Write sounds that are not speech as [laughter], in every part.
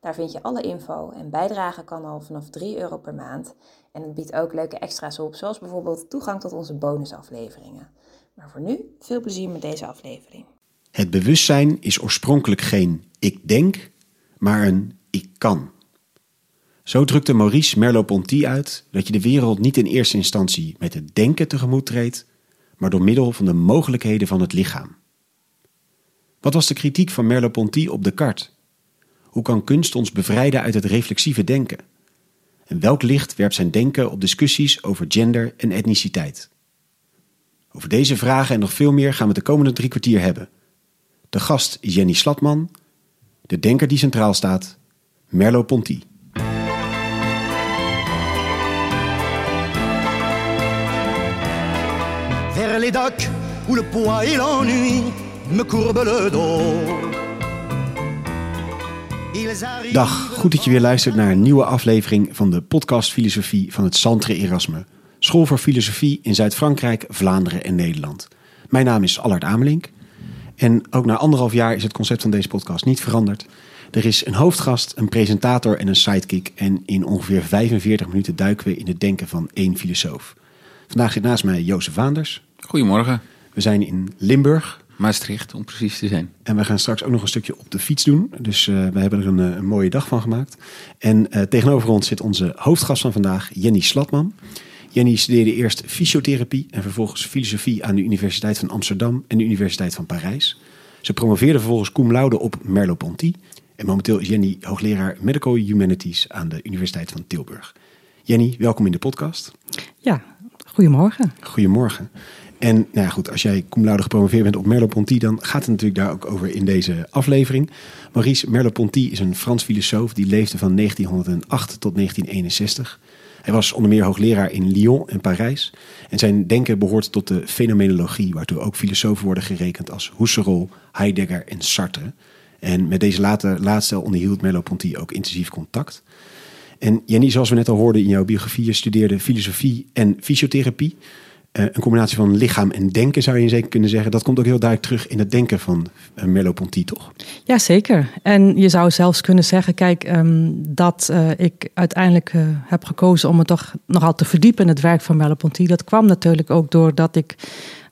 Daar vind je alle info en bijdragen kan al vanaf 3 euro per maand. En het biedt ook leuke extra's op, zoals bijvoorbeeld toegang tot onze bonusafleveringen. Maar voor nu, veel plezier met deze aflevering. Het bewustzijn is oorspronkelijk geen ik denk, maar een ik kan. Zo drukte Maurice Merleau-Ponty uit dat je de wereld niet in eerste instantie met het denken tegemoet treedt, maar door middel van de mogelijkheden van het lichaam. Wat was de kritiek van Merleau-Ponty op Descartes? Hoe kan kunst ons bevrijden uit het reflexieve denken? En welk licht werpt zijn denken op discussies over gender en etniciteit? Over deze vragen en nog veel meer gaan we de komende drie kwartier hebben. De gast is Jenny Slatman, de denker die centraal staat, Merleau-Ponty. Vers les docks où le poids et l'ennui me courbent le dos. Dag, goed dat je weer luistert naar een nieuwe aflevering van de podcast Filosofie van het Centre Erasme. School voor Filosofie in Zuid-Frankrijk, Vlaanderen en Nederland. Mijn naam is Allard Amelink. En ook na anderhalf jaar is het concept van deze podcast niet veranderd. Er is een hoofdgast, een presentator en een sidekick. En in ongeveer 45 minuten duiken we in het denken van één filosoof. Vandaag zit naast mij Jozef Vaanders. Goedemorgen. We zijn in Limburg. Maastricht, om precies te zijn. En we gaan straks ook nog een stukje op de fiets doen. Dus eh, we hebben er een, eh, een mooie dag van gemaakt. En eh, tegenover ons zit onze hoofdgast van vandaag, Jenny Slatman. Jenny studeerde eerst fysiotherapie en vervolgens filosofie aan de Universiteit van Amsterdam en de Universiteit van Parijs. Ze promoveerde vervolgens cum laude op Merleau-Ponty. En momenteel is Jenny hoogleraar Medical Humanities aan de Universiteit van Tilburg. Jenny, welkom in de podcast. Ja, goedemorgen. Goedemorgen. En nou goed, als jij cum laude gepromoveerd bent op Merleau-Ponty, dan gaat het natuurlijk daar ook over in deze aflevering. Maurice Merleau-Ponty is een Frans filosoof die leefde van 1908 tot 1961. Hij was onder meer hoogleraar in Lyon en Parijs. En zijn denken behoort tot de fenomenologie, waartoe ook filosofen worden gerekend als Husserl, Heidegger en Sartre. En met deze late, laatste onderhield Merleau-Ponty ook intensief contact. En Jenny, zoals we net al hoorden in jouw biografie, je studeerde filosofie en fysiotherapie. Eh, een combinatie van lichaam en denken zou je zeker kunnen zeggen. Dat komt ook heel duidelijk terug in het denken van uh, Merleau-Ponty, toch? Ja, zeker. En je zou zelfs kunnen zeggen, kijk, ehm, dat eh, ik uiteindelijk eh, heb gekozen om me toch nogal te verdiepen in het werk van Merleau-Ponty. Dat kwam natuurlijk ook doordat ik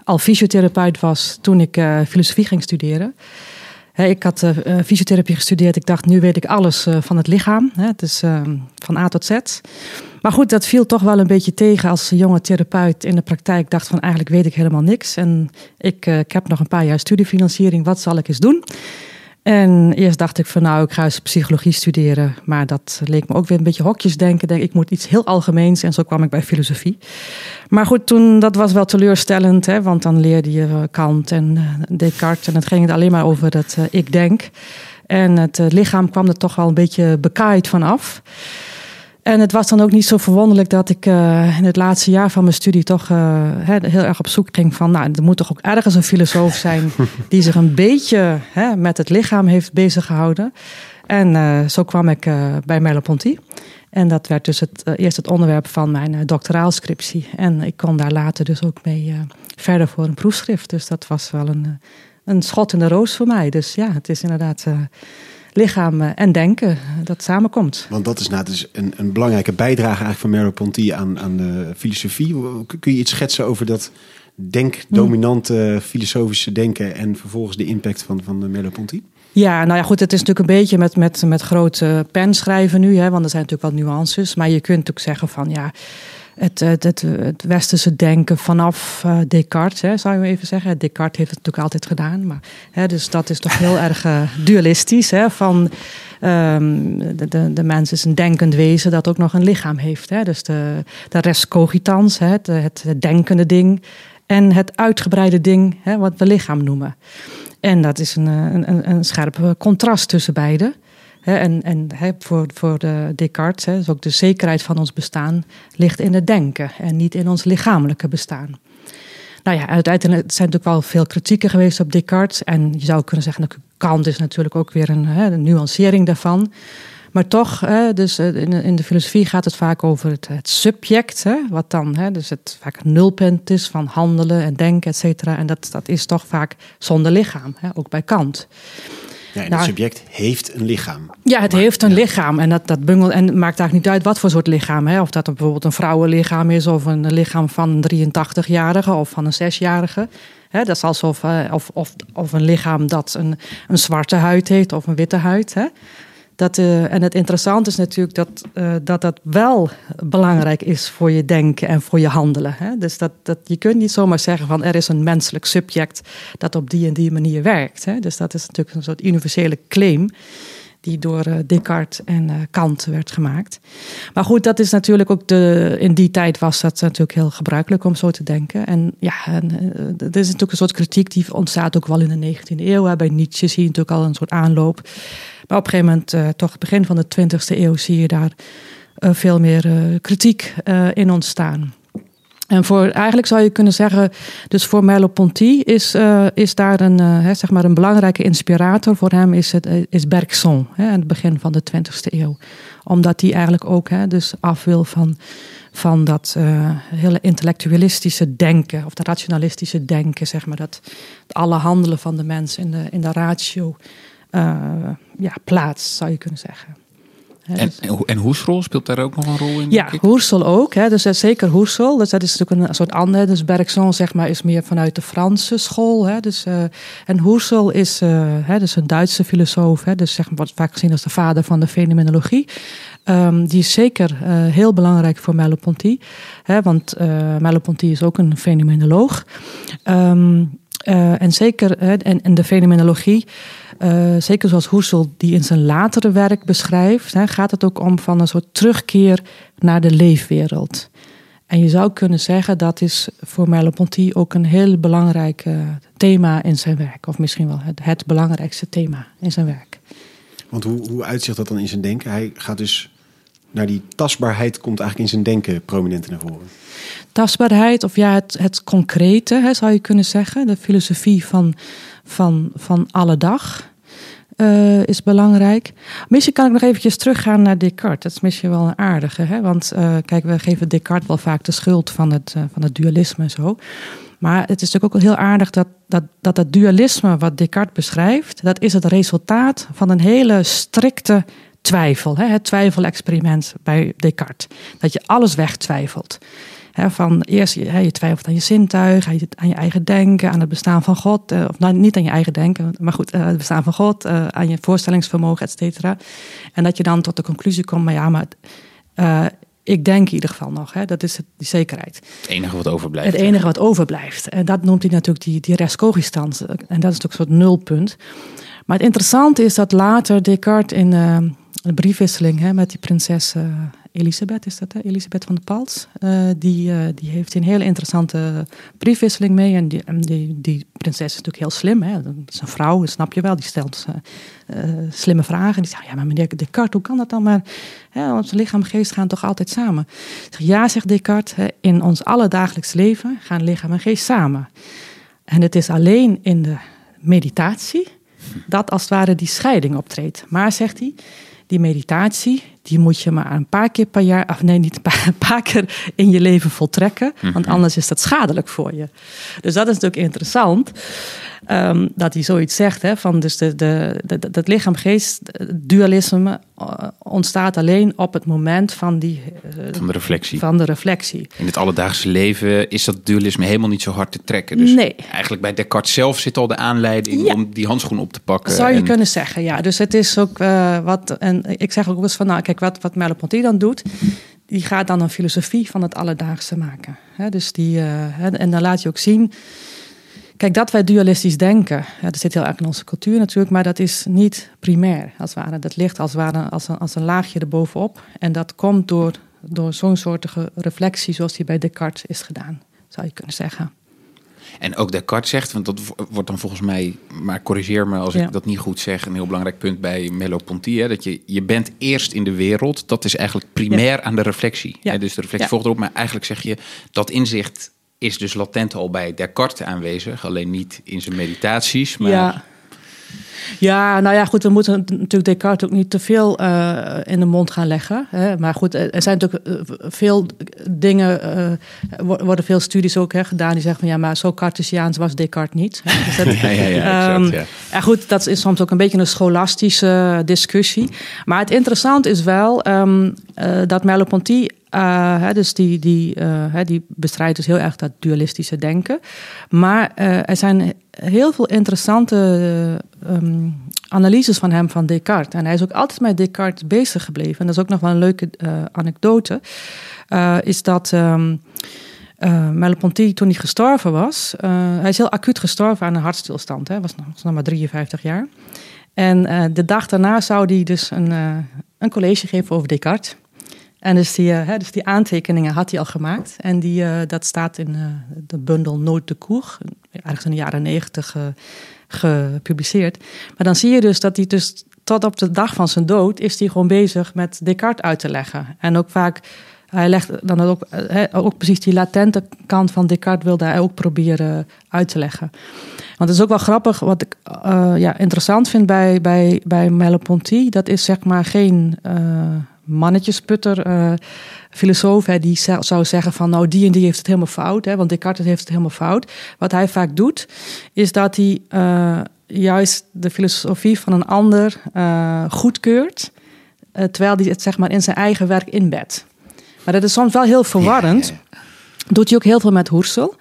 al fysiotherapeut was toen ik eh, filosofie ging studeren. Ik had eh, eh, fysiotherapie gestudeerd. Ik dacht, nu weet ik alles eh, van het lichaam. Ehm, van A tot Z. Maar goed, dat viel toch wel een beetje tegen als jonge therapeut in de praktijk. Dacht van, eigenlijk weet ik helemaal niks. En ik, ik heb nog een paar jaar studiefinanciering. Wat zal ik eens doen? En eerst dacht ik van nou, ik ga psychologie studeren. Maar dat leek me ook weer een beetje hokjes denken. Denk, ik moet iets heel algemeens. En zo kwam ik bij filosofie. Maar goed, toen, dat was wel teleurstellend. Hè, want dan leerde je eh, Kant en eh, Descartes. En het ging het alleen maar over dat eh, ik denk. En het lichaam kwam er toch wel een beetje bekaaid van af. En het was dan ook niet zo verwonderlijk dat ik eh, in het laatste jaar van mijn studie toch eh, heel erg op zoek ging van, nou, er moet toch ook ergens een filosoof zijn [laughs] die zich een beetje hè, met het lichaam heeft bezig gehouden. En eh, zo kwam ik bij Merleau-Ponty. En dat werd dus het, eerst het onderwerp van mijn doctoraalscriptie. En ik kon daar later dus ook mee verder voor een proefschrift. Dus dat was wel een, een schot in de roos voor mij. Dus ja, het is inderdaad lichaam en denken dat samenkomt. Want dat is nou dus een, een belangrijke bijdrage eigenlijk van Merleau-Ponty aan, aan de filosofie. Kun je iets schetsen over dat denkdominante filosofische denken en vervolgens de impact van, van Merleau-Ponty? Ja, nou ja, goed, het is natuurlijk een beetje met, met, met grote pen schrijven nu, hè, want er zijn natuurlijk wat nuances. Maar je kunt ook zeggen van ja, het, het, het, westerse denken vanaf uh, Descartes, hè, zou je even zeggen. Descartes heeft het natuurlijk altijd gedaan, maar hè, dus dat is toch heel erg uh, dualistisch. Hè, van um, de, de, de mens is een denkend wezen dat ook nog een lichaam heeft. Hè, dus de, de res cogitans, hè, het, het, het denkende ding. En het uitgebreide ding, hè, wat we lichaam noemen. En dat is een, een, een scherp contrast tussen beide. En en voor, voor de Descartes, is ook de zekerheid van ons bestaan, ligt in het denken en niet in ons lichamelijke bestaan. Nou ja, uiteindelijk zijn natuurlijk wel veel kritieken geweest op Descartes. En je zou kunnen zeggen, dat Kant is natuurlijk ook weer een, een nuancering daarvan. Maar toch, dus in, in, de filosofie gaat het vaak over het, subject, wat dan dus het vaak nulpunt is van handelen en denken, et cetera. En dat, dat is toch vaak zonder lichaam, ook bij Kant. Ja, en het subject heeft een lichaam. Ja, het heeft een lichaam. En dat, dat bungelt. En het maakt eigenlijk niet uit wat voor soort lichaam. Hè? Of dat het bijvoorbeeld een vrouwenlichaam is, of een lichaam van een 83-jarige of van een 6-jarige. dat is alsof of, of, of een lichaam dat een, een zwarte huid heeft of een witte huid. Hè? Dat, uh, en het interessante is natuurlijk dat, uh, dat dat wel belangrijk is voor je denken en voor je handelen. Hè? Dus dat, dat, je kunt niet zomaar zeggen van er is een menselijk subject dat op die en die manier werkt. Hè? Dus dat is natuurlijk een soort universele claim die door uh, Descartes en Kant werd gemaakt. Maar goed, dat is natuurlijk ook de. In die tijd was dat natuurlijk heel gebruikelijk om zo te denken. En ja, er is natuurlijk een soort kritiek die ontstaat ook wel in de 19e eeuw. Bij Nietzsche zie je natuurlijk al een soort aanloop. Maar op een gegeven moment, uh, toch begin van de 20e eeuw, zie je daar uh, veel meer uh, kritiek in ontstaan. En voor, eigenlijk zou je kunnen zeggen, dus voor Merleau-Ponty is, is daar een, hè, zeg maar een belangrijke inspirator voor hem is, het, is Bergson, aan het begin van de 20e eeuw. Omdat hij eigenlijk ook hè, dus af wil van, van dat hele intellectualistische denken, of dat rationalistische denken, zeg maar, dat alle handelen van de mens in de, in de ratio ja, plaats, zou je kunnen zeggen. En, en Husserl speelt daar ook nog een rol in? Ja, Husserl ook. Hè. Dus zeker Husserl. Dus dat is natuurlijk een soort ander. Dus Bergson zeg maar, is meer vanuit de Franse school. Hè. Dus, uh, en Husserl is, uh, hè, dus een Duitse filosoof. Hè. Dus zeg maar, wordt vaak gezien als de vader van de fenomenologie. Um, die is zeker uh, heel belangrijk voor Merleau-Ponty. Want Merleau-Ponty is ook een fenomenoloog. Um, uh, en zeker uh, en, en de fenomenologie, uh, zeker zoals Husserl die in zijn latere werk beschrijft, hè, gaat het ook om van een soort terugkeer naar de leefwereld. En je zou kunnen zeggen dat is voor Merleau-Ponty ook een heel belangrijk thema in zijn werk, of misschien wel het, het belangrijkste thema in zijn werk. Want hoe, hoe uitzicht dat dan in zijn denken? Hij gaat dus naar die tastbaarheid, komt eigenlijk in zijn denken prominent naar voren tastbaarheid, of ja, het, het concrete, hè, zou je kunnen zeggen. De filosofie van, van, van alle dag uh, is belangrijk. Misschien kan ik nog eventjes teruggaan naar Descartes. Dat is misschien wel een aardige. Hè? Want uh, kijk, we geven Descartes wel vaak de schuld van het, uh, van het dualisme en zo. Maar het is natuurlijk ook heel aardig dat, dat, dat dualisme wat Descartes beschrijft, dat is het resultaat van een hele strikte twijfel. Hè? Het twijfelexperiment bij Descartes. Dat je alles wegtwijfelt van eerst je, je twijfelt aan je zintuig, aan je, eigen denken, aan het bestaan van God. Eh, of nou, niet aan je eigen denken, maar goed, uh, het bestaan van God, uh, aan je voorstellingsvermogen, et cetera. En dat je dan tot de conclusie komt, maar ja, maar ik denk in ieder geval nog. Hè, dat is het, die zekerheid. Het enige wat overblijft. Het enige wat overblijft. En dat noemt hij natuurlijk die, die restcogitans. En dat is natuurlijk een soort nulpunt. Maar het interessante is dat later Descartes in een briefwisseling hè, met die prinses Elisabeth is dat, hè? Elisabeth van de Pals. Uh, die, uh, die heeft een hele interessante briefwisseling mee. En die, die, die prinses is natuurlijk heel slim. Hè? Dat is een vrouw, snap je wel. Die stelt slimme vragen. En die zegt, ja, maar meneer Descartes, hoe kan dat dan? Maar hè, ons lichaam en geest gaan toch altijd samen? Ja, zegt Descartes, hè, in ons alledagelijks leven gaan lichaam en geest samen. En het is alleen in de meditatie dat als het ware die scheiding optreedt. Maar, zegt hij, die meditatie, die moet je maar een paar keer per jaar, of nee, niet een paar, [laughs] een paar keer in je leven voltrekken, want mhm. anders is dat schadelijk voor je. Dus dat is natuurlijk interessant. Um, dat hij zoiets zegt, hè, van dus de, de, de, dat lichaam-geest dualisme uh, ontstaat alleen op het moment van die uh, van de reflectie. Van de reflectie. In het alledaagse leven is dat dualisme helemaal niet zo hard te trekken. Dus nee. eigenlijk bij Descartes zelf zit al de aanleiding ja. om die handschoen op te pakken. Zou je en... kunnen zeggen, ja. Dus het is ook uh, wat, en ik zeg ook eens van, nou kijk, wat, wat Merleau-Ponty dan doet, die gaat dan een filosofie van het alledaagse maken. Dus die, en dan laat je ook zien Kijk, dat wij dualistisch denken, ja, dat zit heel erg in onze cultuur natuurlijk, maar dat is niet primair, als het ware. Dat ligt als, ware als, een, als een laagje erbovenop. En dat komt door, door zo'n soortige reflectie zoals die bij Descartes is gedaan, zou je kunnen zeggen. En ook Descartes zegt, want dat wo- wordt dan volgens mij, maar corrigeer me als Ja. ik dat niet goed zeg, een heel belangrijk punt bij Merleau-Ponty, hè, dat je, je bent eerst in de wereld, dat is eigenlijk primair aan de reflectie. Ja. Hè, dus de reflectie volgt erop, maar eigenlijk zeg je, dat inzicht is dus latent al bij Descartes aanwezig, alleen niet in zijn meditaties, maar Ja. Ja, nou ja, goed, we moeten natuurlijk Descartes ook niet te veel eh, in de mond gaan leggen. Hè. Maar goed, er zijn natuurlijk eh, veel dingen, eh, er wo- worden veel studies ook hè, gedaan die zeggen van ja, maar zo Cartesiaans was Descartes niet. Hè. Dus dat, [laughs] Ja, ja, ja, exact, Ehm, ja. goed, dat is soms ook een beetje een scholastische discussie. Maar het interessant is wel ehm, eh, dat Merleau-Ponty, eh, hè, dus die, die, eh, hè, die bestrijdt dus heel erg dat dualistische denken. Maar eh, er zijn heel veel interessante eh, ehm, analyses van hem van Descartes. En hij is ook altijd met Descartes bezig gebleven. En dat is ook nog wel een leuke eh, anekdote. eh, is dat... eh Merleau-Ponty, toen hij gestorven was, hij is heel acuut gestorven aan een hartstilstand. Hij was nog, maar 53 jaar. En de dag daarna zou hij dus een, een college geven over Descartes. En dus die, hè, dus die aantekeningen had hij al gemaakt. En die, dat staat in de bundel Nooit de Koer, ergens in de jaren negentig eh, gepubliceerd. Maar dan zie je dus dat hij dus tot op de dag van zijn dood is hij gewoon bezig met Descartes uit te leggen. En ook vaak, hij legt dan ook, ook precies die latente kant van Descartes wilde hij ook proberen uit te leggen. Want het is ook wel grappig, wat ik eh, ja, interessant vind bij, bij, bij dat is zeg maar geen eh, mannetjesputter eh, filosoof hè, die zou zeggen van nou die en die heeft het helemaal fout, hè, want Descartes heeft het helemaal fout. Wat hij vaak doet, is dat hij eh, juist de filosofie van een ander eh, goedkeurt, terwijl hij het zeg maar in zijn eigen werk inbedt. Maar dat is soms wel heel verwarrend. Doet hij ook heel veel met Hoersel.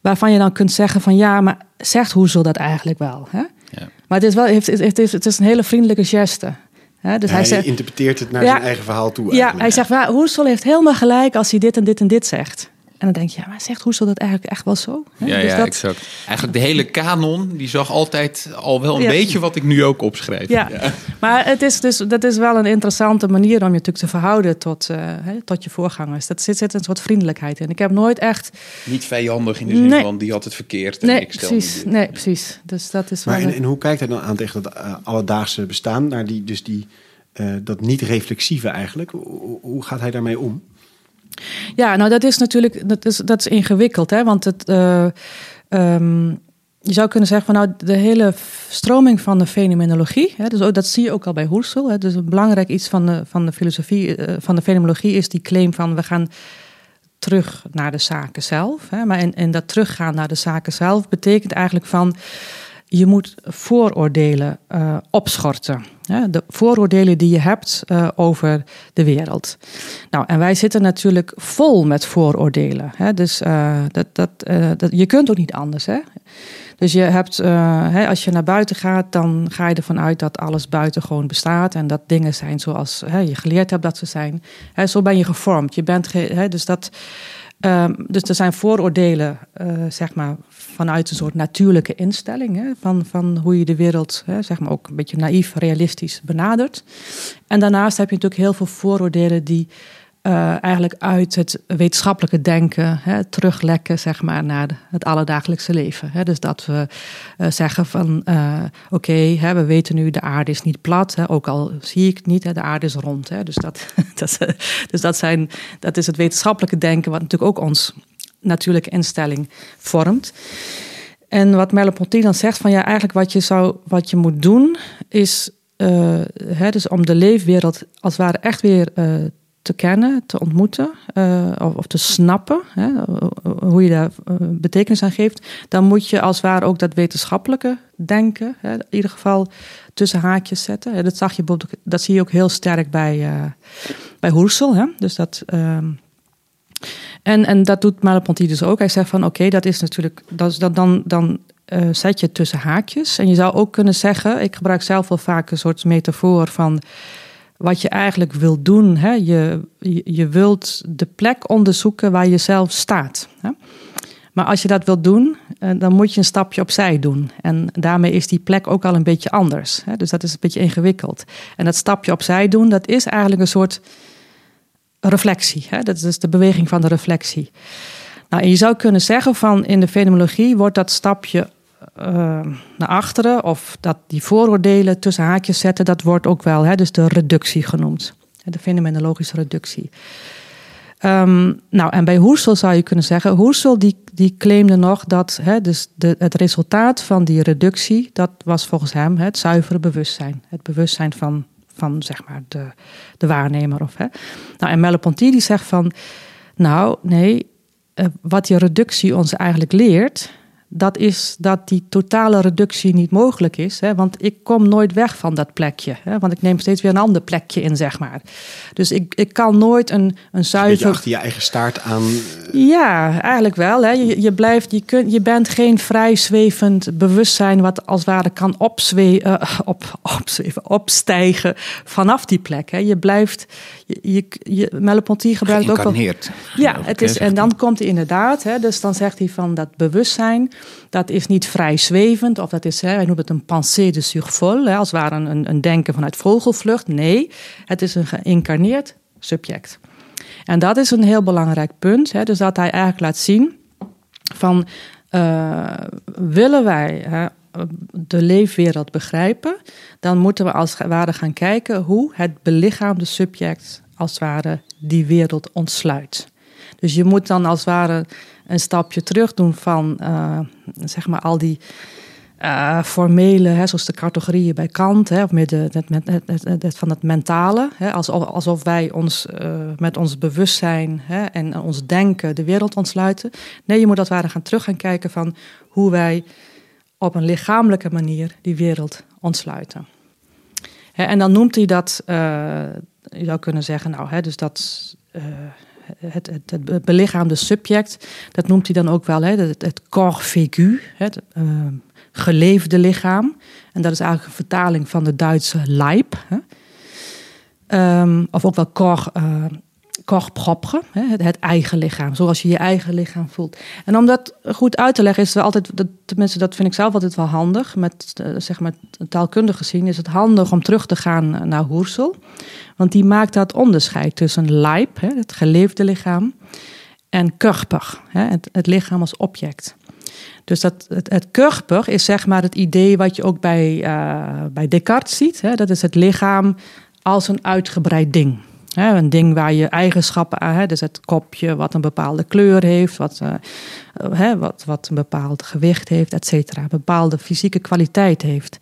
Waarvan je dan kunt zeggen van ja, maar zegt Hoersel dat eigenlijk wel? Hè? Ja. Maar het is, wel, het, is, het is een hele vriendelijke geste. Dus hij hij zegt, interpreteert het naar Ja. zijn eigen verhaal toe. ja, hij zegt, ja, Hoersel heeft helemaal gelijk als hij dit en dit en dit zegt. En dan denk je, ja, maar zegt Hoersel dat eigenlijk echt wel zo? Hè? Ja, Dus ja dat- exact. Eigenlijk de hele kanon, die zag altijd al wel een Ja. beetje wat ik nu ook opschrijf. Ja, maar het is dus, dat is wel een interessante manier om je natuurlijk te verhouden tot, eh, hè, tot je voorgangers. Dat zit, zit een soort vriendelijkheid in. Ik heb nooit echt. Niet vijandig in de zin Nee. van die had het verkeerd en Nee, ik stel precies. Nee, precies. Dus dat is wel. Maar en, een- en hoe kijkt hij dan aan tegen dat eh, alledaagse bestaan? Naar die, dus die, eh, dat niet-reflexieve eigenlijk. Hoe, hoe gaat hij daarmee om? Ja, nou dat is natuurlijk dat is, dat is ingewikkeld, hè? Want het, eh, ehm, je zou kunnen zeggen van nou de hele stroming van de fenomenologie, hè, dus dat zie je ook al bij Husserl. Dus een belangrijk iets van de, van de filosofie eh, van de fenomenologie is die claim van we gaan terug naar de zaken zelf. Hè? Maar en, en dat teruggaan naar de zaken zelf betekent eigenlijk van je moet vooroordelen eh, opschorten. De vooroordelen die je hebt eh, over de wereld. Nou, en wij zitten natuurlijk vol met vooroordelen. Hè? Dus eh, dat, dat, dat, je kunt ook niet anders. Hè? Dus je hebt, hè, als je naar buiten gaat, dan ga je ervan uit dat alles buiten gewoon bestaat. En dat dingen zijn zoals hè, je geleerd hebt dat ze zijn. Hè, zo ben je gevormd. Je bent dus, dat, ehm, dus er zijn vooroordelen, zeg maar, vanuit een soort natuurlijke instelling. Hè, van, van hoe je de wereld, hè, zeg maar, ook een beetje naïef, realistisch benadert. En daarnaast heb je natuurlijk heel veel vooroordelen die eh, eigenlijk uit het wetenschappelijke denken hè, teruglekken zeg maar, naar het alledagelijkse leven. Hè. Dus dat we eh, zeggen van eh, oké, we weten nu de aarde is niet plat, hè, ook al zie ik het niet, hè, de aarde is rond. Hè. Dus, dat, [laughs] dat, dus dat, zijn, dat is het wetenschappelijke denken, wat natuurlijk ook ons natuurlijke instelling vormt. En wat Merleau-Ponty dan zegt van ja, eigenlijk wat je, zou, wat je moet doen is eh, hè, dus om de leefwereld als het ware echt weer eh, te kennen, te ontmoeten eh, of, of te snappen, hè, hoe je daar betekenis aan geeft, dan moet je als het ware ook dat wetenschappelijke denken, hè, in ieder geval tussen haakjes zetten. Dat, zag je, dat zie je ook heel sterk bij, bij Hoersel. Hè? Dus dat, ehm, en, en dat doet Merleau-Ponty dus ook. Hij zegt van oké, dat is natuurlijk, dat is, dat, dan, dan eh, zet je tussen haakjes. En je zou ook kunnen zeggen, ik gebruik zelf wel vaak een soort metafoor van wat je eigenlijk wil doen. Hè? Je, je, je wilt de plek onderzoeken waar je zelf staat. Hè? Maar als je dat wilt doen, eh, dan moet je een stapje opzij doen. En daarmee is die plek ook al een beetje anders. Dus dat is een beetje ingewikkeld. En dat stapje opzij doen, dat is eigenlijk een soort reflectie. Hè? Dat is de beweging van de reflectie. Nou, en je zou kunnen zeggen van in de fenomenologie wordt dat stapje uh, naar achteren of dat die vooroordelen tussen haakjes zetten, dat wordt ook wel hè, dus de reductie genoemd. De fenomenologische reductie. Um, nou, en bij Hoersel zou je kunnen zeggen, Hoersel die, die claimde nog dat hè, dus de, het resultaat van die reductie, dat was volgens hem het zuivere bewustzijn. Het bewustzijn van, van zeg maar de, de waarnemer. Of, hè. Nou, en Merleau-Ponty die zegt van, nou nee, uh, wat die reductie ons eigenlijk leert, dat is dat die totale reductie niet mogelijk is. Hè? Want ik kom nooit weg van dat plekje. Hè? Want ik neem steeds weer een ander plekje in, zeg maar. Dus ik, ik kan nooit een, een zuiver... Een achter je eigen staart aan... Ja, eigenlijk wel. Hè? Je, je, blijft, je, kunt, je bent geen vrij zwevend bewustzijn... wat als het ware kan opzwe uh, op, opzweven, opstijgen vanaf die plek. Hè? Je blijft... Je, je, je Merleau-Ponty gebruikt ook wel... Ja, het is, en dan komt hij inderdaad... Hè, dus dan zegt hij van dat bewustzijn dat is niet vrij zwevend of dat is, hè, hij noemt het een pensée de survol, als het ware een, een denken vanuit vogelvlucht. Nee, het is een geïncarneerd subject. En dat is een heel belangrijk punt, hè, dus dat hij eigenlijk laat zien van uh, willen wij hè, de leefwereld begrijpen, dan moeten we als het ware gaan kijken hoe het belichaamde subject als het ware die wereld ontsluit. Dus je moet dan als het ware een stapje terug doen van uh, zeg maar al die uh, formele, hè, zoals de categorieën bij Kant, hè, of met, de, met, met, van het mentale, hè, alsof, alsof wij ons uh, met ons bewustzijn hè, en ons denken de wereld ontsluiten. Nee, je moet dat ware gaan terug gaan kijken van hoe wij op een lichamelijke manier die wereld ontsluiten. En dan noemt hij dat, je zou kunnen zeggen, nou, hè, dus dat het, het, het belichaamde subject, dat noemt hij dan ook wel hè, het, het corps faigu, het uh, geleefde lichaam. En dat is eigenlijk een vertaling van de Duitse Leib. Um, of ook wel corps, corps propre, het, eigen lichaam, zoals je je eigen lichaam voelt. En om dat goed uit te leggen is het altijd, tenminste dat vind ik zelf altijd wel handig, met uh, zeg maar taalkundig gezien is het handig om terug te gaan naar Hoersel. Want die maakt dat onderscheid tussen lijp, het geleefde lichaam, en körper, het, het lichaam als object. Dus dat, het, het körper is zeg maar het idee wat je ook bij, uh, bij Descartes ziet. Hè? Dat is het lichaam als een uitgebreid ding. Een ding waar je eigenschappen aan hebt. Dus het kopje wat een bepaalde kleur heeft, wat, uh, wat, wat een bepaald gewicht heeft, et cetera. Een bepaalde fysieke kwaliteit heeft.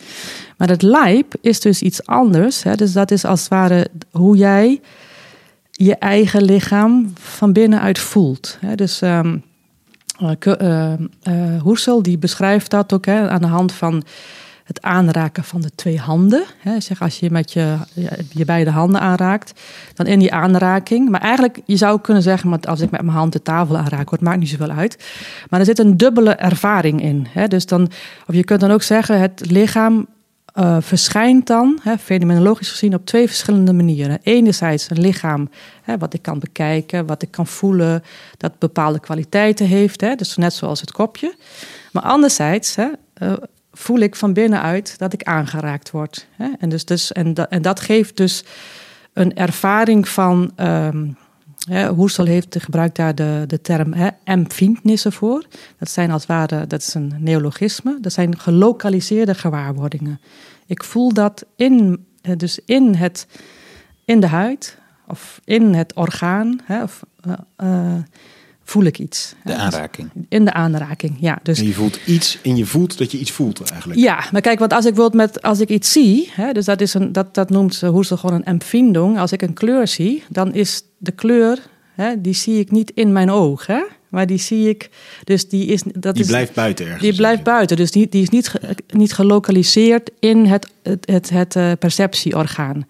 Maar het lijp is dus iets anders. Dus dat is als het ware hoe jij je eigen lichaam van binnenuit voelt. Dus uh, uh, Hoesel die beschrijft dat ook aan de hand van het aanraken van de twee handen. Hè, zeg als je met je, je beide handen aanraakt, dan in die aanraking. Maar eigenlijk, je zou kunnen zeggen, als ik met mijn hand de tafel aanraak, het maakt niet zoveel uit. Maar er zit een dubbele ervaring in. Hè, dus dan, of je kunt dan ook zeggen, het lichaam uh, verschijnt dan, hè, fenomenologisch gezien, op twee verschillende manieren. Enerzijds een lichaam hè, wat ik kan bekijken, wat ik kan voelen, dat bepaalde kwaliteiten heeft. Hè, dus net zoals het kopje. Maar anderzijds hè, uh, voel ik van binnenuit dat ik aangeraakt word. Hè? En, dus, dus, en, dat, en dat geeft dus een ervaring van. Um, hè, heeft gebruikt daar de, de term hè, voor. Dat zijn als het ware, dat is een neologisme. Dat zijn gelokaliseerde gewaarwordingen. Ik voel dat in, dus in, het, in de huid of in het orgaan. Hè, of, uh, uh, voel ik iets. De aanraking. In de aanraking, ja. Dus, en je voelt iets en je voelt dat je iets voelt eigenlijk. Ja, maar kijk, want als ik bijvoorbeeld met, als ik iets zie, hè, dus dat, is een, dat, dat noemt Hoesel gewoon een empfindung. Als ik een kleur zie, dan is de kleur, hè, die zie ik niet in mijn oog. Hè? Maar die zie ik, dus die is... Dat die is, blijft buiten ergens. Die blijft buiten, dus die, die is niet, niet gelokaliseerd in het, het, het, het uh, perceptieorgaan.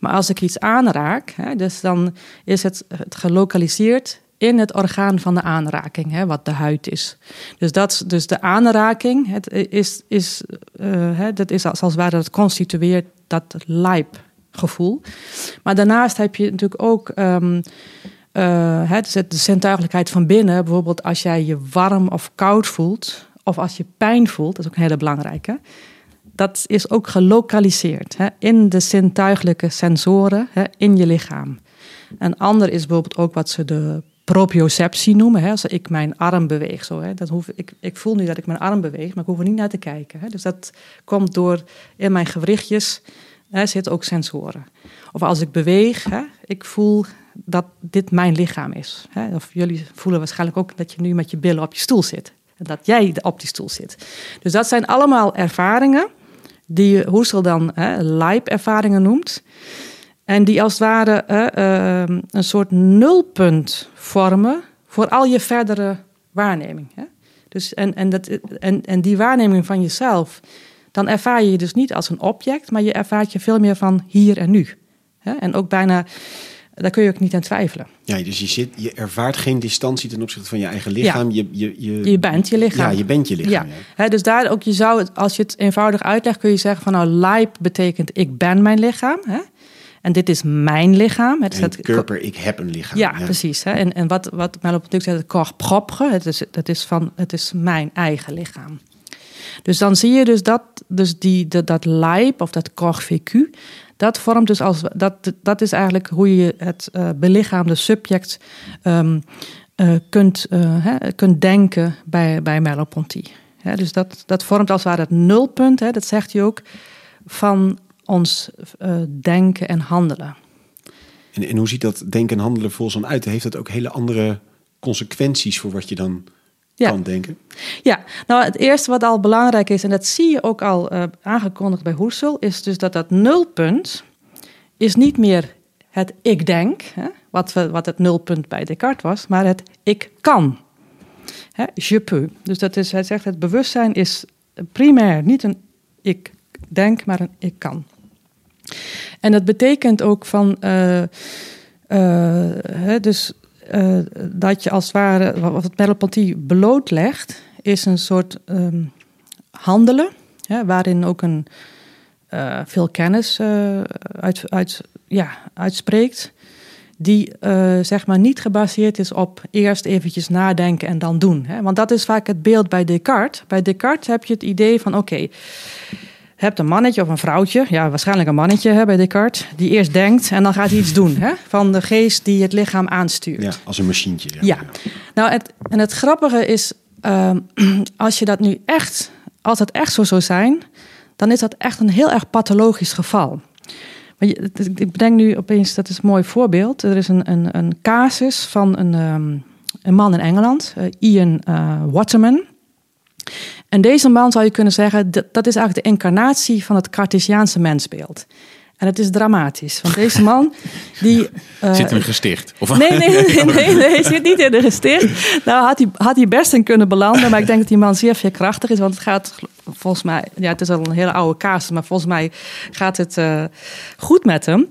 Maar als ik iets aanraak, hè, dus dan is het, het gelokaliseerd in het orgaan van de aanraking, hè, wat de huid is. Dus, dat, dus de aanraking het is, is, uh, hè, dat is als, als ware, dat constitueert dat lijpgevoel. Maar daarnaast heb je natuurlijk ook um, uh, de zintuigelijkheid van binnen. Bijvoorbeeld als jij je warm of koud voelt, of als je pijn voelt, dat is ook een hele belangrijke. Dat is ook gelokaliseerd hè, in de zintuigelijke sensoren hè, in je lichaam. Een ander is bijvoorbeeld ook wat ze de proprioceptie noemen. Hè? Als ik mijn arm beweeg. Zo, hè? Dat hoef, ik, ik voel nu dat ik mijn arm beweeg, maar ik hoef er niet naar te kijken. Hè? Dus dat komt door in mijn gewrichtjes hè, zitten ook sensoren. Of als ik beweeg, hè, ik voel dat dit mijn lichaam is. Hè? Of jullie voelen waarschijnlijk ook dat je nu met je billen op je stoel zit. En dat jij op die stoel zit. Dus dat zijn allemaal ervaringen die Hoesel dan hè, ervaringen noemt. En die als het ware ehm, een soort nulpunt vormen voor al je verdere waarneming. Hè? Dus en, en, dat, en, en die waarneming van jezelf, dan ervaar je je dus niet als een object, maar je ervaart je veel meer van hier en nu. Hè? En ook bijna, daar kun je ook niet aan twijfelen. Ja, dus je, zit, je ervaart geen distantie ten opzichte van je eigen lichaam. Ja. Je, je, je, je bent je lichaam. Ja, je bent je lichaam. Ja. ja. dus daar ook, je zou, als je het eenvoudig uitlegt, kun je zeggen van nou, lijp betekent ik ben mijn lichaam. Hè? En dit is mijn lichaam. Het is het körper, ik heb een lichaam. Ja, precies. Hè? En, en wat, wat natuurlijk zegt, het corps propre, het is, het, is van, het is mijn eigen lichaam. Dus dan zie je dus dat, dus die, dat, dat lijp of dat corps vécu, dat vormt dus als, dat, dat is eigenlijk hoe je het uh, belichaamde subject um, uh, kunt, uh, hè, kunt denken bij, bij Merleau-Ponty. dus dat, dat vormt als het ware het nulpunt, hè, dat zegt hij ook, van ons uh, denken en handelen. En, en, hoe ziet dat denken en handelen volgens dan uit? Heeft dat ook hele andere consequenties voor wat je dan ja. kan denken? Ja, nou het eerste wat al belangrijk is, en dat zie je ook al uh, aangekondigd bij Husserl, is dus dat dat nulpunt is niet meer het ik denk, hè, wat, we, wat het nulpunt bij Descartes was, maar het ik kan. Hè, je peux. Dus dat is, hij zegt, het bewustzijn is primair niet een ik denk, maar een ik kan. En dat betekent ook van, uh, uh, dus uh, dat je als het ware, wat het Merleau-Ponty blootlegt, is een soort um, handelen, hè, waarin ook een, veel kennis uit, uit, ja, uitspreekt, die zeg maar niet gebaseerd is op eerst eventjes nadenken en dan doen. Hè? Want dat is vaak het beeld bij Descartes. Bij Descartes heb je het idee van, oké, hebt een mannetje of een vrouwtje, ja, waarschijnlijk een mannetje hè, bij Descartes, die eerst denkt en dan gaat hij iets [laughs] doen. Hè, van de geest die het lichaam aanstuurt. Ja, als een machientje. Ja. ja. Nou, het, en het grappige is, uh, [clears throat] als je dat nu echt, als dat echt zo zou zijn, dan is dat echt een heel erg pathologisch geval. Maar je, ik bedenk nu opeens, dat is een mooi voorbeeld. Er is een, een, een casus van een, um, een man in Engeland, uh, Ian uh, Waterman. En deze man zou je kunnen zeggen, dat, dat is eigenlijk de incarnatie van het Cartesiaanse mensbeeld. En het is dramatisch. Want deze [laughs] man die. Uh, zit in een gesticht? Of? Nee, [laughs] nee, nee, nee, zit niet in een gesticht. Nou had hij, had hij best in kunnen belanden. Maar ik denk dat die man zeer veerkrachtig is. Want het gaat volgens mij. Ja, het is al een hele oude kaas. Maar volgens mij gaat het uh, goed met hem.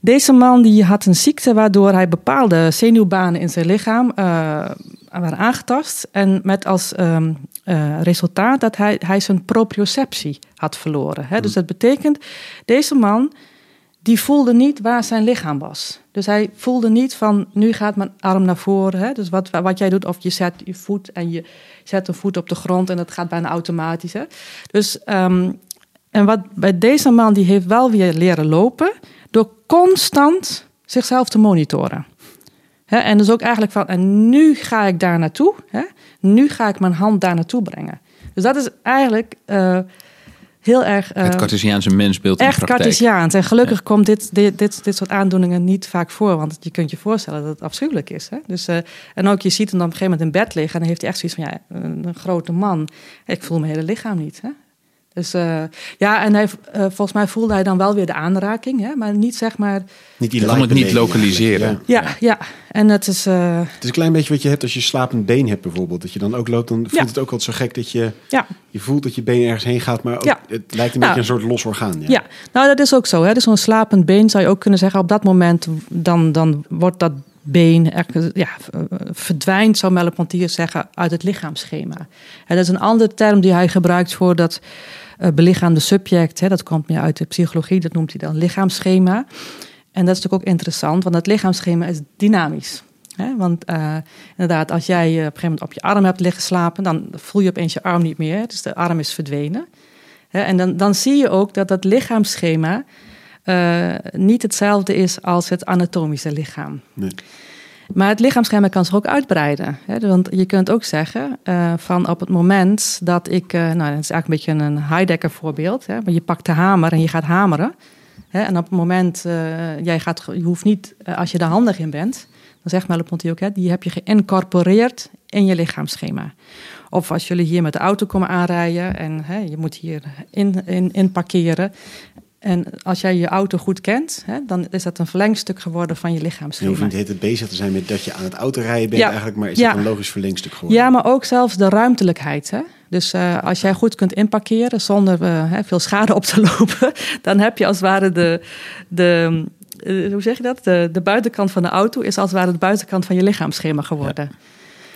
Deze man die had een ziekte waardoor hij bepaalde zenuwbanen in zijn lichaam uh, waren aangetast. En met als um, uh, resultaat dat hij, hij zijn proprioceptie had verloren. Hè? Dus dat betekent, deze man die voelde niet waar zijn lichaam was. Dus hij voelde niet van, nu gaat mijn arm naar voren. Hè? Dus wat, wat jij doet, of je zet je voet en je zet een voet op de grond en dat gaat bijna automatisch. Hè? Dus, um, en wat bij deze man, die heeft wel weer leren lopen door constant zichzelf te monitoren. He, en dus ook eigenlijk van, en nu ga ik daar naartoe. He, nu ga ik mijn hand daar naartoe brengen. Dus dat is eigenlijk uh, heel erg... Uh, het Cartesiaanse mensbeeld in Echt Cartesiaans. En gelukkig ja. komt dit, dit, dit, dit soort aandoeningen niet vaak voor. Want je kunt je voorstellen dat het afschuwelijk is. Hè? Dus, uh, en ook je ziet hem dan op een gegeven moment in bed liggen... en dan heeft hij echt zoiets van, ja, een, een grote man. Ik voel mijn hele lichaam niet. Hè? Dus uh, ja, en hij, uh, volgens mij voelde hij dan wel weer de aanraking, hè? maar niet zeg maar. Niet die kan het niet lokaliseren. Ja, ja, ja. en het is. Uh... Het is een klein beetje wat je hebt als je slapend been hebt, bijvoorbeeld. Dat je dan ook loopt, dan voelt ja. het ook altijd zo gek dat je. Ja. Je voelt dat je been ergens heen gaat, maar ook, ja. het lijkt een nou, beetje een soort los orgaan. Ja. ja, nou dat is ook zo. Hè? Dus zo'n slapend been zou je ook kunnen zeggen. Op dat moment dan, dan wordt dat been ja, verdwijnt, zou Merleau-Ponty zeggen, uit het lichaamsschema. En dat is een andere term die hij gebruikt voor dat uh, belichaamde subject. Hè, dat komt meer uit de psychologie, dat noemt hij dan lichaamsschema. En dat is natuurlijk ook interessant, want het lichaamsschema is dynamisch. Hè? Want uh, inderdaad, als jij uh, op een gegeven moment op je arm hebt liggen slapen, dan voel je opeens je arm niet meer. Dus de arm is verdwenen. Hè? En dan, dan zie je ook dat dat lichaamsschema niet hetzelfde is als het anatomische lichaam. Nee. Maar het lichaamsschema kan zich ook uitbreiden. Hè? Want je kunt ook zeggen uh, van op het moment dat ik, uh, nou dat is eigenlijk een beetje een Heidegger voorbeeld, hè? maar je pakt de hamer en je gaat hameren. Hè? En op het moment, uh, jij gaat, je hoeft niet, als je er handig in bent, dan zegt Merleau-Ponty ook, hè, die heb je geïncorporeerd in je lichaamsschema. Of als jullie hier met de auto komen aanrijden en hè, je moet hier in, in, in parkeren. En als jij je auto goed kent, hè, dan is dat een verlengstuk geworden van je lichaamsschema. Je hoeft niet het bezig te zijn met dat je aan het autorijden bent eigenlijk, maar is ja. dat een logisch verlengstuk geworden? Ja, maar ook zelfs de ruimtelijkheid. Hè? Dus uh, als jij goed kunt inparkeren zonder uh, veel schade op te [laughs] lopen, dan heb je als het ware de, de uh, hoe zeg je dat? De, de buitenkant van de auto is als het ware de buitenkant van je lichaamsschema geworden. Ja.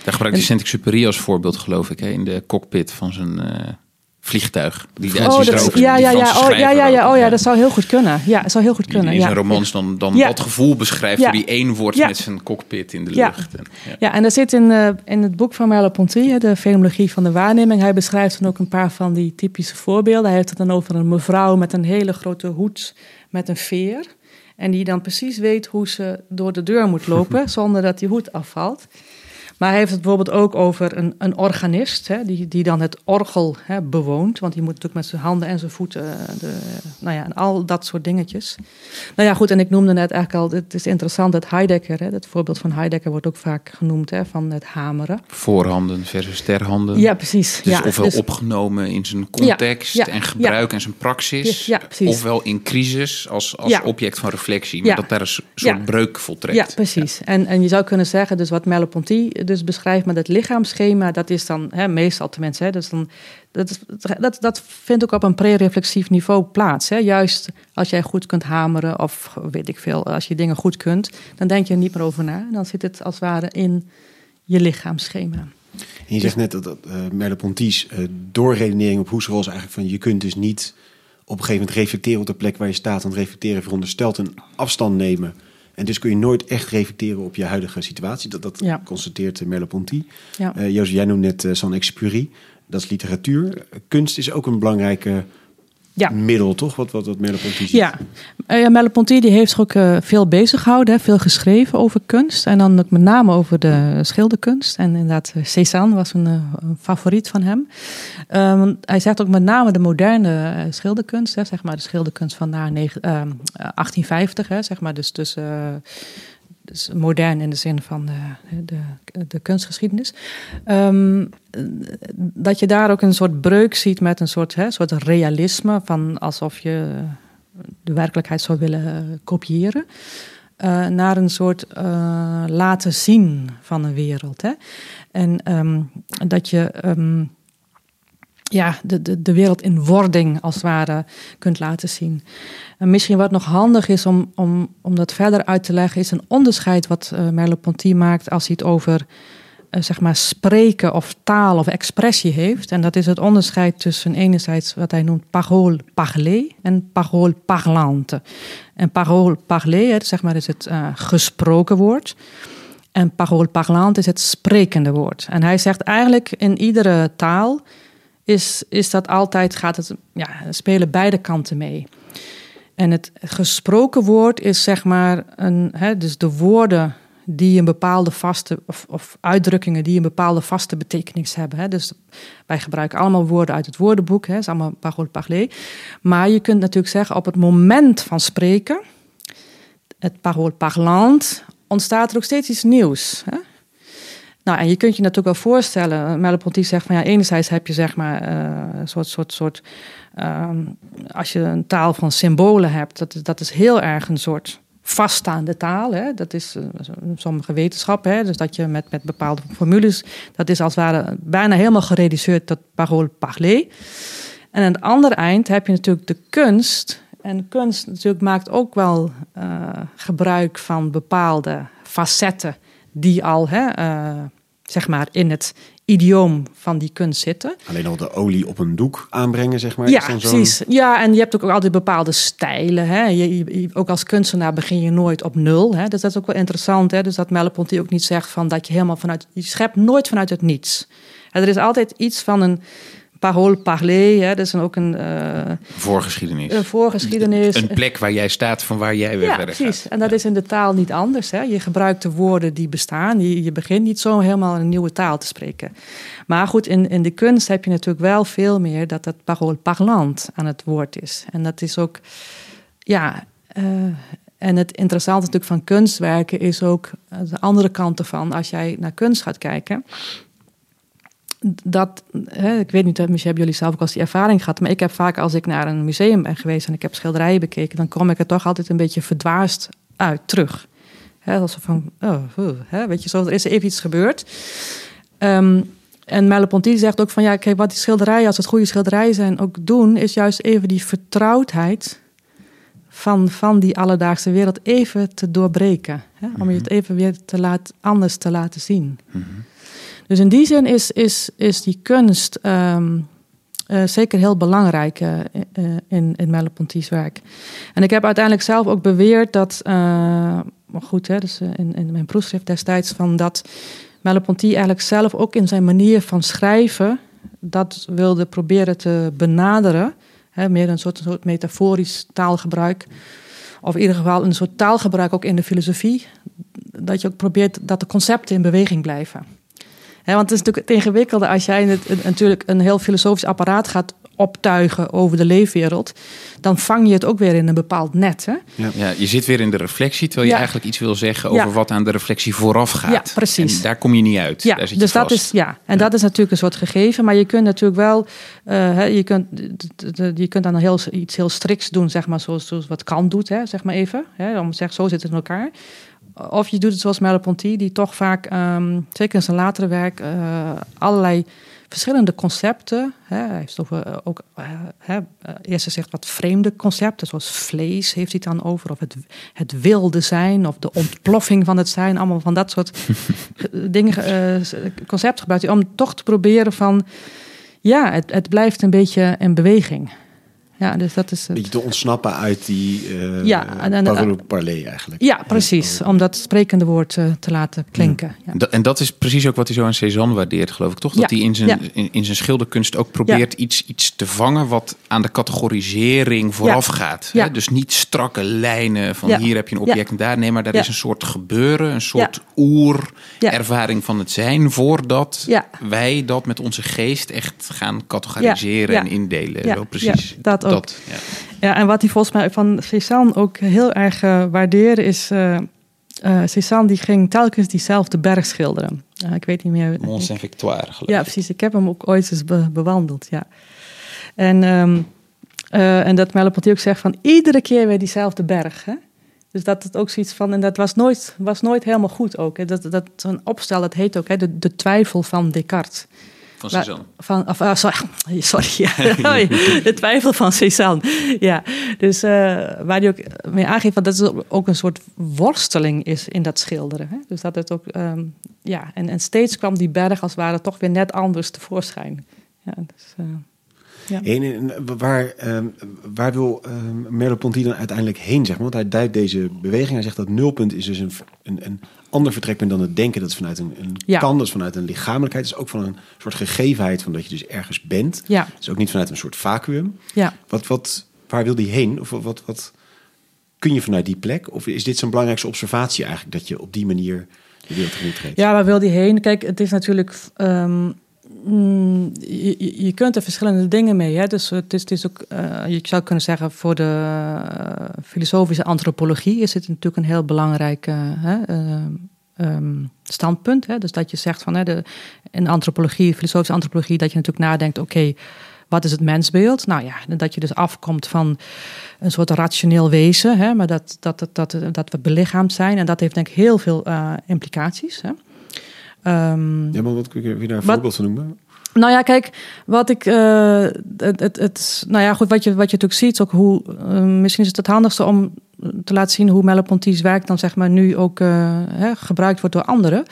Daar gebruikt Saint-Exupéry als voorbeeld, geloof ik, hè, in de cockpit van zijn vliegtuig. Die oh, dat, ja, ja, ja, oh, ja, ja, ja, oh ja, dat zou heel goed kunnen. Ja, dat zou heel goed kunnen. In zijn romans dan, dan dat gevoel beschrijft hoe die één wordt met zijn cockpit in de lucht. En, ja. en er zit in, uh, in het boek van Merleau-Ponty, de fenomologie van de waarneming, hij beschrijft dan ook een paar van die typische voorbeelden. Hij heeft het dan over een mevrouw met een hele grote hoed met een veer. En die dan precies weet hoe ze door de deur moet lopen [laughs] zonder dat die hoed afvalt. Maar hij heeft het bijvoorbeeld ook over een, een organist, hè, die, die dan het orgel hè, bewoont. Want die moet natuurlijk met zijn handen en zijn voeten, eh, de, nou ja, en al dat soort dingetjes. Nou ja, goed, en ik noemde net eigenlijk al, het is interessant dat Heidegger, hè, het voorbeeld van Heidegger wordt ook vaak genoemd, hè, van het hameren. Voorhanden versus terhanden. Ja, precies. Dus ja, ofwel dus, opgenomen in zijn context ja, en gebruik en zijn praxis. Ja, precies. Ofwel in crisis als, als object van reflectie. Maar dat daar een soort breuk voltrekt. Ja, precies. En, en je zou kunnen zeggen, dus wat Merleau-Ponty dus beschrijft met het lichaamsschema, dat is dan hè, meestal tenminste, hè, dus dan, dat, dat, dat vindt ook op een pre-reflexief niveau plaats. Hè. Juist als jij goed kunt hameren of weet ik veel, als je dingen goed kunt, dan denk je er niet meer over na. Dan zit het als het ware in je lichaamsschema. En je zegt net dat, dat uh, Merleau-Ponty's uh, doorredenering op Husserl is eigenlijk van je kunt dus niet op een gegeven moment reflecteren op de plek waar je staat. Want reflecteren veronderstelt een afstand nemen en dus kun je nooit echt reflecteren op je huidige situatie. Dat, dat ja. constateert Merleau-Ponty. Ja. Uh, Jozef, jij noemde net uh, Saint-Exupéry. Dat is literatuur. Kunst is ook een belangrijke ja. middel, toch? Wat, wat, wat Merleau-Ponty ziet. Ja, uh, Merleau-Ponty die heeft zich ook uh, veel bezig gehouden. Veel geschreven over kunst. En dan ook met name over de schilderkunst. En inderdaad, Cézanne was een, een favoriet van hem. Um, hij zegt ook met name de moderne uh, schilderkunst. Hè, zeg maar de schilderkunst van na 1850. Hè, zeg maar dus, dus dus modern in de zin van de, de, de kunstgeschiedenis. Um, dat je daar ook een soort breuk ziet met een soort, hè, soort realisme, van alsof je de werkelijkheid zou willen kopiëren. Uh, naar een soort uh, laten zien van een wereld. Hè? En um, dat je um, ja, de, de, de wereld in wording als het ware kunt laten zien. En misschien wat nog handig is om, om, om dat verder uit te leggen, is een onderscheid wat uh, Merleau-Ponty maakt als hij het over uh, zeg maar spreken of taal of expressie heeft. En dat is het onderscheid tussen enerzijds wat hij noemt parole parlée en parole parlante. En parole parlée, zeg maar, is het uh, gesproken woord. En parole parlante is het sprekende woord. En hij zegt eigenlijk in iedere taal is, is dat altijd, gaat het, ja, spelen beide kanten mee. En het gesproken woord is zeg maar een, hè, dus de woorden die een bepaalde vaste, of, of, uitdrukkingen die een bepaalde vaste betekenis hebben. Hè. Dus wij gebruiken allemaal woorden uit het woordenboek, hè, is allemaal parole parlé. Maar je kunt natuurlijk zeggen, op het moment van spreken, het parole parlant, ontstaat er ook steeds iets nieuws. Hè. Nou, en je kunt je natuurlijk wel voorstellen, Merleau-Ponty zegt van ja, enerzijds heb je zeg maar uh, een soort, soort, soort um, als je een taal van symbolen hebt, dat, dat is heel erg een soort vaststaande taal. Hè? Dat is uh, sommige wetenschappen, hè? dus dat je met, met bepaalde formules, dat is als het ware bijna helemaal gereduceerd tot parole parlé. En aan het andere eind heb je natuurlijk de kunst. En kunst natuurlijk maakt ook wel uh, gebruik van bepaalde facetten die al hè, zeg maar, in het idioom van die kunst zitten. Alleen al de olie op een doek aanbrengen, zeg maar. Ja, precies. Ja, en je hebt ook altijd bepaalde stijlen. Hè. Je, je, ook als kunstenaar begin je nooit op nul. Hè. Dus dat is ook wel interessant. Hè. Dus dat Merleau-Ponty ook niet zegt van dat je helemaal vanuit... Je schept nooit vanuit het niets. En er is altijd iets van een Parole parler, hè, dat is dan ook een, eh, Voorgeschiedenis. een voorgeschiedenis. Een plek waar jij staat van waar jij weer ja, verder precies. gaat. En dat is in de taal niet anders. Hè. Je gebruikt de woorden die bestaan. Je, je begint niet zo helemaal een nieuwe taal te spreken. Maar goed, in, in de kunst heb je natuurlijk wel veel meer dat het parole parlant aan het woord is. En dat is ook, ja. eh, en het interessante natuurlijk van kunstwerken is ook de andere kant ervan. Als jij naar kunst gaat kijken, dat, hè, ik weet niet, misschien hebben jullie zelf ook al eens die ervaring gehad, maar ik heb vaak als ik naar een museum ben geweest en ik heb schilderijen bekeken, dan kom ik er toch altijd een beetje verdwaasd uit terug. Hè, alsof van, oh, hè, weet je, zo, er is even iets gebeurd. Ehm, en Merleau-Ponty zegt ook van, ja, kijk, wat die schilderijen, als het goede schilderijen zijn, ook doen, is juist even die vertrouwdheid van, van die alledaagse wereld even te doorbreken. Hè, om je het even weer te laat, anders te laten zien. Dus in die zin is, is, is die kunst ehm, eh, zeker heel belangrijk eh, eh, in, in Merleau-Ponty's werk. En ik heb uiteindelijk zelf ook beweerd dat, maar goed, hè, dus in, in mijn proefschrift destijds, van dat Merleau-Ponty eigenlijk zelf ook in zijn manier van schrijven dat wilde proberen te benaderen. Hè, meer een soort, metaforisch taalgebruik. Of in ieder geval een soort taalgebruik ook in de filosofie. Dat je ook probeert dat de concepten in beweging blijven. Want het is natuurlijk het ingewikkelde als jij het, het- natuurlijk een heel filosofisch apparaat gaat optuigen over de leefwereld. Dan vang je het ook weer in een bepaald net. Hè? Ja, je zit weer in de reflectie, terwijl je Ja. eigenlijk iets wil zeggen over Ja. wat aan de reflectie vooraf gaat. Ja, precies. En daar kom je niet uit. Ja, daar zit je dus dat vast. is, ja. en dat is natuurlijk een soort gegeven. Maar je kunt natuurlijk wel, eh, hè, je, kunt, je kunt dan heel, iets heel striks doen, zeg maar, zoals, zoals wat Kant doet, hè, zeg maar even. Hè, om te zeggen, zo zit het in elkaar. Of je doet het zoals Merleau-Ponty, die toch vaak, ehm, zeker in zijn latere werk, eh, allerlei verschillende concepten. Hè, hij heeft over, eh, ook, eh, hè, eh, eerst gezegd wat vreemde concepten, zoals vlees heeft hij dan over, of het, het wilde zijn, of de ontploffing van het zijn, allemaal van dat soort [laughs] ge- dingen, concepten gebruikt hij om toch te proberen van, ja, het, het blijft een beetje in beweging. Ja, dus dat is Een het. beetje te ontsnappen uit die eh Ja, en- en- parole parler eigenlijk. Ja, precies. Om dat sprekende woord eh, te laten klinken. Ja. En dat is precies ook wat hij zo aan Cézanne waardeert, geloof ik. Toch? Dat Ja, hij in zijn, ja. in, in zijn schilderkunst ook probeert iets, iets te vangen... wat aan de categorisering vooraf gaat. Ja. Hè? Dus niet strakke lijnen van Ja. hier heb je een Ja. object en daar. Nee, maar daar Ja. is een soort gebeuren, een soort Ja. oer-ervaring van het zijn... voordat Ja. wij dat met onze geest echt gaan categoriseren Ja. Ja. en indelen. Ja. Wel precies. Ja, dat ook. ja. Ja, en wat hij volgens mij van Cézanne ook heel erg waardeerde is... eh, Cézanne die ging telkens diezelfde berg schilderen. Ik weet niet meer... Mont Saint-Victoire, geloof Ja, ik. precies. Ik heb hem ook ooit eens be- bewandeld, ja. En, ehm, eh, en dat Merleau-Ponty ook zegt van iedere keer weer diezelfde berg. Hè? Dus dat het ook zoiets van, en dat was nooit, was nooit helemaal goed ook. Hè? Dat, dat zo'n opstel, dat heet ook hè, de, de twijfel van Descartes. Van Cézanne. Van, of, ah, sorry, [laughs] [laughs] sorry de twijfel van Cézanne. Ja, dus eh, waar hij ook mee aangeeft dat het ook een soort worsteling is in dat schilderen. Hè? Dus dat het ook, ehm, ja, en, en steeds kwam die berg als het ware toch weer net anders tevoorschijn. Ja, dus, eh, ja. En, en waar, ehm, waar wil ehm Merleau-Ponty dan uiteindelijk heen? Zeg maar? Want hij duidt deze beweging. Hij zegt dat nulpunt is dus een, een, een ander vertrekpunt dan het denken. Dat is vanuit een, een Ja. kan, dat is vanuit een lichamelijkheid. Dat is ook van een soort gegevenheid van dat je dus ergens bent. Ja. Het is ook niet vanuit een soort vacuüm. ja. Wat, wat, waar wil die heen? Of wat, wat, kun je vanuit die plek? Of is dit zijn belangrijkste observatie eigenlijk? Dat je op die manier de wereld tegemoet treedt? Ja, waar wil die heen? Kijk, het is natuurlijk. ehm, mm, je, kunt er verschillende dingen mee. Hè? Dus het is, het is ook, eh, je zou kunnen zeggen, voor de eh, filosofische antropologie is het natuurlijk een heel belangrijk eh, ehm, standpunt. Hè? Dus dat je zegt van hè, de, in antropologie, filosofische antropologie, dat je natuurlijk nadenkt: oké, wat is het mensbeeld? Nou ja, dat je dus afkomt van een soort rationeel wezen, hè, maar dat, dat, dat, dat, dat we belichaamd zijn. En dat heeft denk ik heel veel implicaties. Hè. Ehm, Ja, maar wat kun je, je daar voorbeeld van noemen? nou ja, kijk, wat ik. eh, het, het, het, nou ja, goed, wat je, wat je natuurlijk ziet, ook hoe. eh, misschien is het het handigste om te laten zien hoe Merleau-Ponty's werk dan zeg maar nu ook eh, hè, gebruikt wordt door anderen.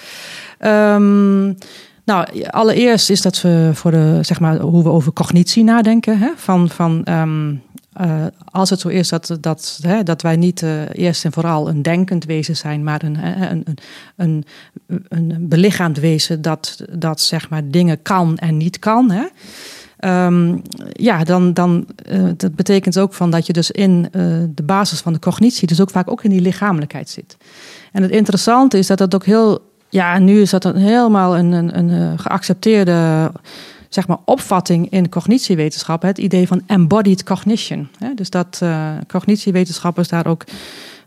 Ehm, nou, allereerst is dat we voor de, zeg maar, hoe we over cognitie nadenken. Hè? Van, van, ehm, eh, als het zo is dat, dat, hè, dat wij niet eh, eerst en vooral een denkend wezen zijn, maar een, een, een, een, een belichaamd wezen dat, dat zeg maar, dingen kan en niet kan. Hè? Ehm, ja, dan, dan uh, dat betekent ook van dat je dus in de basis van de cognitie, dus ook vaak ook in die lichamelijkheid zit. En het interessante is dat dat ook heel, ja, nu is dat een, helemaal een, een, een geaccepteerde zeg maar, opvatting in cognitiewetenschap, het idee van embodied cognition. Dus dat cognitiewetenschappers daar ook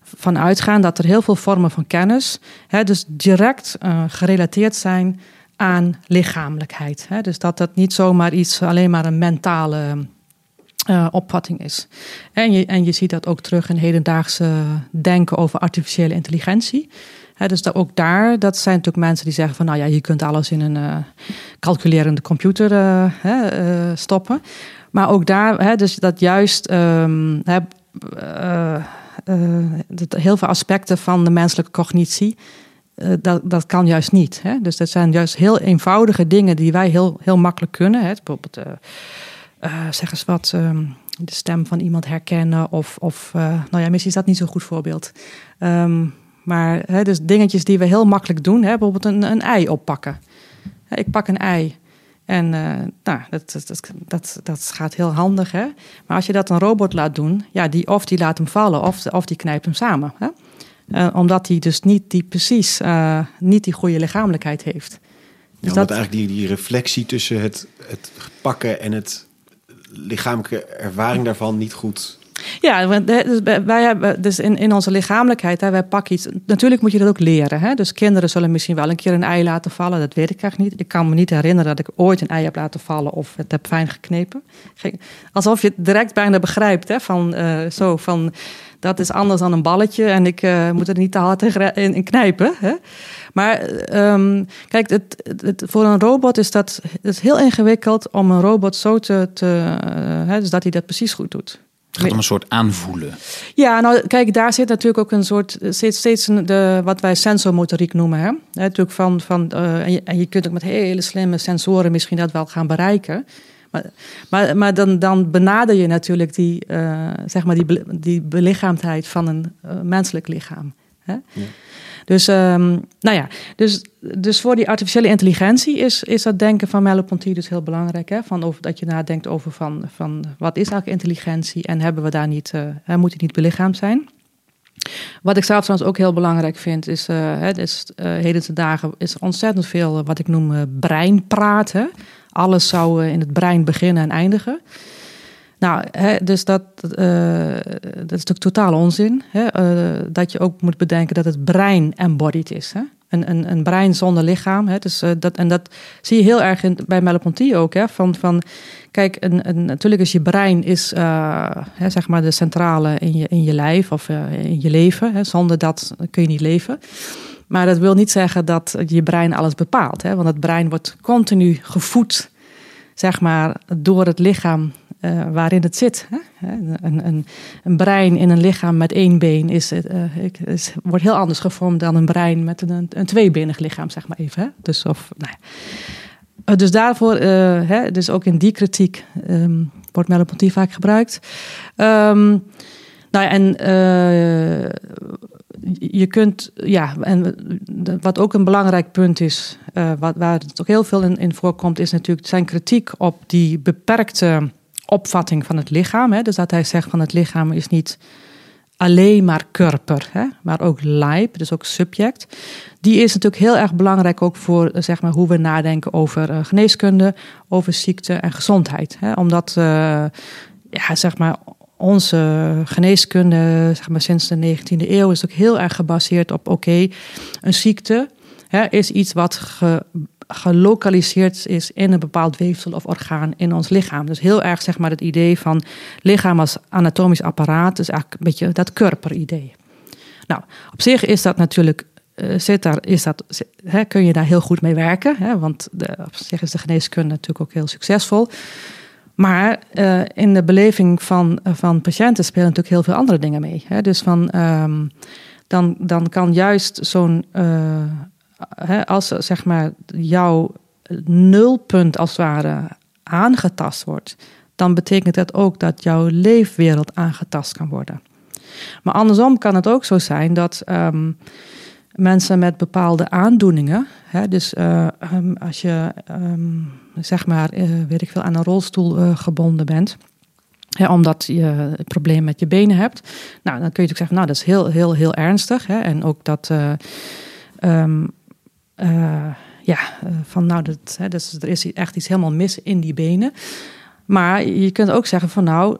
van uitgaan dat er heel veel vormen van kennis, dus direct gerelateerd zijn aan lichamelijkheid. Dus dat dat niet zomaar iets, alleen maar een mentale uh, opvatting is. En je, en je ziet dat ook terug in hedendaagse denken over artificiële intelligentie. Dus dat ook daar, dat zijn natuurlijk mensen die zeggen van nou ja, je kunt alles in een uh, calculerende computer uh, stoppen. Maar ook daar, dus dat juist um, heel veel aspecten van de menselijke cognitie dat, dat kan juist niet. Dus dat zijn juist heel eenvoudige dingen die wij heel, heel makkelijk kunnen. Bijvoorbeeld, zeg eens wat, um, de stem van iemand herkennen. Of, of nou ja, misschien is dat niet zo'n goed voorbeeld. Um, maar hè, dus dingetjes die we heel makkelijk doen. Hè? Bijvoorbeeld een, een ei oppakken. Ik pak een ei. En nou, dat, dat, dat, dat gaat heel handig. Hè? Maar als je dat een robot laat doen, ja, die, of die laat hem vallen of, of die knijpt hem samen. Hè? Uh, omdat hij dus niet die precies uh, niet die goede lichamelijkheid heeft. Dus ja, dat eigenlijk die, die reflectie tussen het, het pakken en het lichamelijke ervaring daarvan niet goed. Ja, dus wij hebben dus in, in onze lichamelijkheid, wij pakken iets. Natuurlijk moet je dat ook leren. Hè? Dus kinderen zullen misschien wel een keer een ei laten vallen. Dat weet ik eigenlijk niet. Ik kan me niet herinneren dat ik ooit een ei heb laten vallen of het heb fijn geknepen. Alsof je het direct bijna begrijpt. Hè? Van, uh, zo van dat is anders dan een balletje en ik uh, moet er niet te hard in, knijpen. Hè? Maar um, kijk, voor een robot is dat is heel ingewikkeld om een robot zo te, te uh, hè, dus dat hij dat precies goed doet. Het gaat om een soort aanvoelen. Ja, nou kijk, daar zit natuurlijk ook een soort, steeds, steeds een, de, wat wij sensormotoriek noemen. Hè? natuurlijk van, van, uh, en, je, en je kunt ook met hele slimme sensoren misschien dat wel gaan bereiken. Maar, maar, maar dan, dan benader je natuurlijk die, uh, zeg maar die, die belichaamdheid van een uh, menselijk lichaam. Hè? Ja. Dus, um, nou ja, dus, dus voor die artificiële intelligentie is, is dat denken van Merleau-Ponty dus heel belangrijk. Hè? Van over, dat je nadenkt over van, van wat is eigenlijk intelligentie en hebben we daar niet, uh, moet die niet belichaamd zijn. Wat ik zelf trouwens ook heel belangrijk vind, is, uh, hè, is uh, heden te dagen is er ontzettend veel wat ik noem breinpraten alles zou in het brein beginnen en eindigen. Nou, hè, dus dat, uh, dat is natuurlijk totaal onzin. Hè? Uh, dat je ook moet bedenken dat het brein embodied is. Hè? Een, een, een brein zonder lichaam. Hè? Dus, uh, dat, en dat zie je heel erg bij Merleau-Ponty ook. Hè? Van, van, kijk, een, een, natuurlijk is je brein is, hè, zeg maar de centrale in je, in je lijf of in je leven. Hè? Zonder dat kun je niet leven. Maar dat wil niet zeggen dat je brein alles bepaalt. Hè? Want het brein wordt continu gevoed, zeg maar, door het lichaam uh, waarin het zit. Hè? Een, een, een, brein in een lichaam met één been is, uh, is, wordt heel anders gevormd dan een brein met een, een tweebenig lichaam, zeg maar even. Hè? Dus, of, nou ja. dus daarvoor, hè, dus ook in die kritiek um, wordt merleau vaak gebruikt. Um, nou en je kunt, ja, en wat ook een belangrijk punt is, wat, waar het ook heel veel in, in, voorkomt, is natuurlijk zijn kritiek op die beperkte opvatting van het lichaam. Hè? Dus dat hij zegt van het lichaam is niet alleen maar körper, hè? maar ook lijp, dus ook subject. Die is natuurlijk heel erg belangrijk ook voor zeg maar, hoe we nadenken over uh, geneeskunde, over ziekte en gezondheid. Hè? Omdat uh, ja, zeg maar, onze geneeskunde, zeg maar sinds de 19e eeuw, is ook heel erg gebaseerd op: oké, een ziekte hè, is iets wat ge, gelokaliseerd is in een bepaald weefsel of orgaan in ons lichaam. Dus heel erg zeg maar het idee van lichaam als anatomisch apparaat, dus eigenlijk een beetje dat körper-idee. Nou, op zich is dat natuurlijk uh, zit daar, is dat, kun je daar heel goed mee werken. Want de, op zich is de geneeskunde natuurlijk ook heel succesvol. Maar uh, in de beleving van, van patiënten spelen natuurlijk heel veel andere dingen mee. Dus van, um, dan, dan kan juist zo'n, uh, als zeg maar jouw nulpunt als het ware aangetast wordt, dan betekent dat ook dat jouw leefwereld aangetast kan worden. Maar andersom kan het ook zo zijn dat um, mensen met bepaalde aandoeningen, Hè? Dus uh, um, als je, um, zeg maar, uh, weet ik veel, aan een rolstoel uh, gebonden bent. Hè, omdat je een probleem met je benen hebt. Nou, dan kun je natuurlijk zeggen, nou, dat is heel, heel, heel ernstig. Hè? En ook dat, ja, van nou, dat, hè, dus er is echt iets helemaal mis in die benen. Maar je kunt ook zeggen van nou,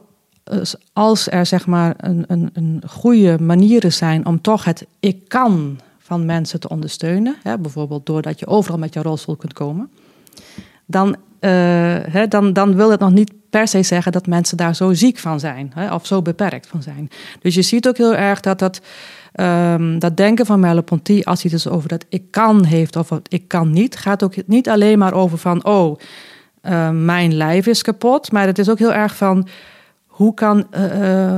als er zeg maar een, een, een goede manieren zijn om toch het ik kan van mensen te ondersteunen, hè, bijvoorbeeld doordat je overal met je rolstoel kunt komen, dan, uh, hè, dan, dan wil het nog niet per se zeggen dat mensen daar zo ziek van zijn hè, of zo beperkt van zijn. Dus je ziet ook heel erg dat dat, um, dat denken van Merleau-Ponty, als hij het dus over dat ik kan heeft of ik kan niet, gaat ook niet alleen maar over van oh, uh, mijn lijf is kapot, maar het is ook heel erg van hoe kan, uh,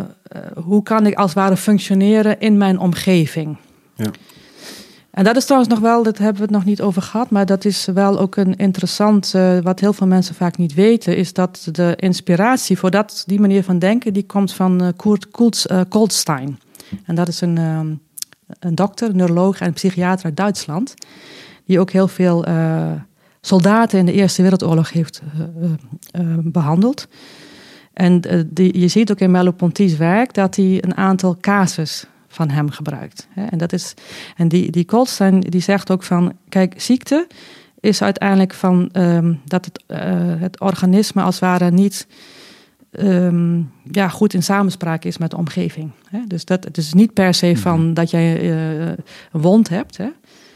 hoe kan ik als het ware functioneren in mijn omgeving. Ja. En dat is trouwens nog wel, dat hebben we het nog niet over gehad, maar dat is wel ook een interessant, uh, wat heel veel mensen vaak niet weten, is dat de inspiratie voor dat, die manier van denken, die komt van uh, Kurt Kultz, Goldstein. En dat is een, um, een dokter, neuroloog en psychiater uit Duitsland, die ook heel veel soldaten in de Eerste Wereldoorlog heeft behandeld. En je ziet ook in Merleau-Ponty's werk dat hij een aantal casus van hem gebruikt. En, dat is, en die, die Goldstein die zegt ook van, kijk, ziekte is uiteindelijk van um, dat het, het organisme als het ware niet um, ja, goed in samenspraak is met de omgeving. Hè? Dus dat, het is niet per se van mhm. dat jij uh, een wond hebt. Hè?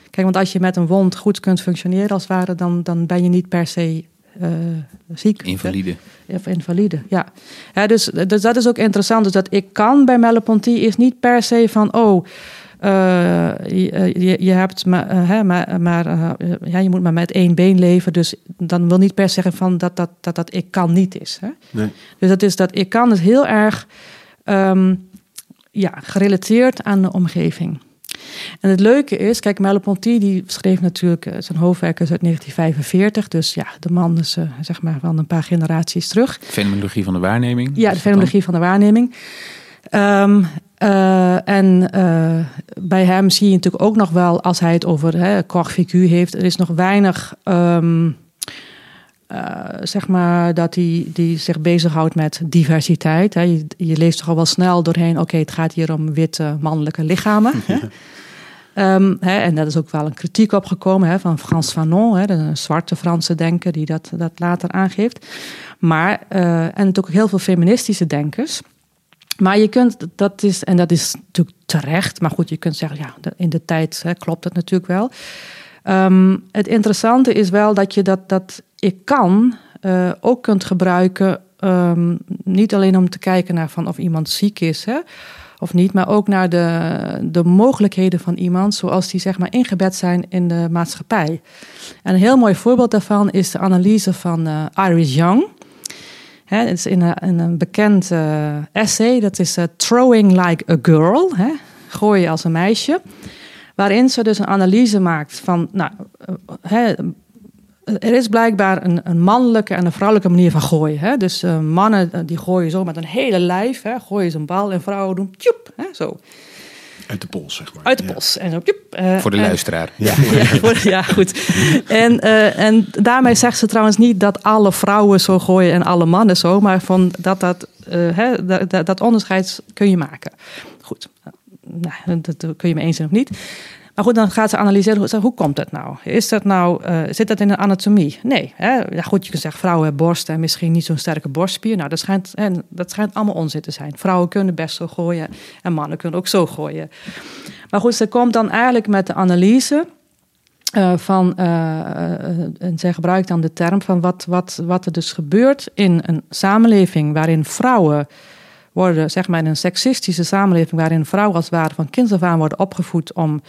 Kijk, want als je met een wond goed kunt functioneren als het ware, dan, dan ben je niet per se uh, ziek. Invalide. Of invalide, ja. ja dus, dus dat is ook interessant. Dus dat ik kan bij Merleau-Ponty is niet per se van... oh, uh, je, je, je, hebt maar, uh, hè, maar, maar ja, je moet maar met één been leven. Dus dan wil niet per se zeggen van dat dat, dat, dat ik kan niet is. Hè? Nee. Dus dat is dat ik kan is heel erg um, ja, gerelateerd aan de omgeving. En het leuke is, kijk, Merleau-Ponty die schreef natuurlijk eh, zijn hoofdwerk uit 1945. Dus ja, de man is uh, zeg maar van een paar generaties terug. Fenomenologie van de waarneming. Ja, de fenomenologie van de waarneming. Um, uh, en uh, bij hem zie je natuurlijk ook nog wel, als hij het over hè, heeft, er is nog weinig, um, uh, zeg maar, dat hij die zich bezighoudt met diversiteit. Hè. Je, je, leest toch al wel snel doorheen, oké, okay, het gaat hier om witte mannelijke lichamen. Hè. Um, hè, en dat is ook wel een kritiek opgekomen hè, van Frans Fanon, hè, een zwarte Franse denker die dat, dat later aangeeft. Maar, en natuurlijk ook heel veel feministische denkers. Maar je kunt, dat is, en dat is natuurlijk terecht, maar goed, je kunt zeggen, ja, in de tijd hè, klopt dat natuurlijk wel. Um, het interessante is wel dat je dat, dat ik kan uh, ook kunt gebruiken, um, niet alleen om te kijken naar van of iemand ziek is, hè, of niet, maar ook naar de, de mogelijkheden van iemand zoals die zeg maar ingebed zijn in de maatschappij. En een heel mooi voorbeeld daarvan is de analyse van uh, Iris Young. Het is in een, een bekend uh, essay, dat is uh, Throwing Like a Girl, hè, gooien als een meisje. Waarin ze dus een analyse maakt van, nou, hè, er is blijkbaar een, een, mannelijke en een vrouwelijke manier van gooien. Hè? Dus mannen die gooien zo met een hele lijf, hè? gooien ze een bal en vrouwen doen tjoep, hè? zo. Uit de pols, zeg maar. Uit de pols. En zo, tjoep, uh, voor de en, luisteraar. Ja, [laughs] ja, ja goed. En, uh, en daarmee zegt ze trouwens niet dat alle vrouwen zo gooien en alle mannen zo, maar van dat, dat, hè, dat, dat onderscheid kun je maken. Goed, nou, dat kun je me eens zijn of niet. Maar goed, dan gaat ze analyseren, hoe komt dat nou? Is dat nou, uh, zit dat in de anatomie? Nee. Hè? Ja, goed, je kunt zeggen, vrouwen hebben borsten en misschien niet zo'n sterke borstspier. Nou, dat schijnt, dat schijnt allemaal onzin te zijn. Vrouwen kunnen best zo gooien en mannen kunnen ook zo gooien. Maar goed, ze komt dan eigenlijk met de analyse uh, van, uh, en zij gebruikt dan de term van wat, wat, wat er dus gebeurt in een samenleving waarin vrouwen worden, zeg maar in een seksistische samenleving waarin vrouwen als het ware van aan worden opgevoed om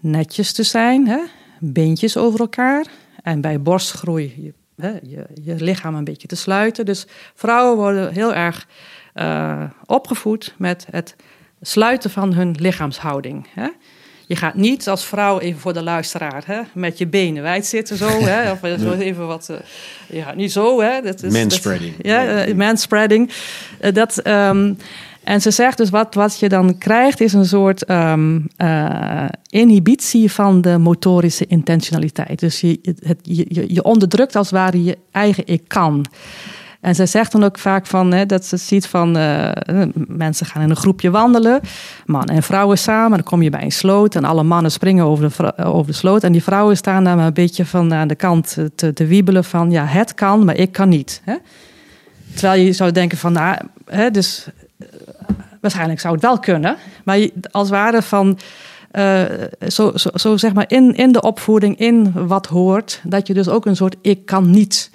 netjes te zijn, hè? beentjes over elkaar. En bij borstgroei je, hè, je, je, lichaam een beetje te sluiten. Dus vrouwen worden heel erg uh, opgevoed met het sluiten van hun lichaamshouding. Hè? Je gaat niet als vrouw, even voor de luisteraar, hè, met je benen wijd zitten zo. Hè, [laughs] of even wat. Uh, je gaat niet zo. Hè, dat is, manspreading. Dat, ja, uh, manspreading. Uh, dat, um, En ze zegt dus wat, wat je dan krijgt is een soort ehm, eh, inhibitie van de motorische intentionaliteit. Dus je, het, je, je onderdrukt als het ware je eigen ik kan. En zij zegt dan ook vaak van, hè, dat ze ziet van uh, mensen gaan in een groepje wandelen, mannen en vrouwen samen. Dan kom je bij een sloot en alle mannen springen over de, over de sloot. En die vrouwen staan daar maar een beetje van aan de kant te, te wiebelen van, ja, het kan, maar ik kan niet. Hè? Terwijl je zou denken van, nou, hè, dus waarschijnlijk zou het wel kunnen. Maar als ware van. Uh, zo, zo, zo, zeg maar in, in de opvoeding, in wat hoort, dat je dus ook een soort ik kan niet.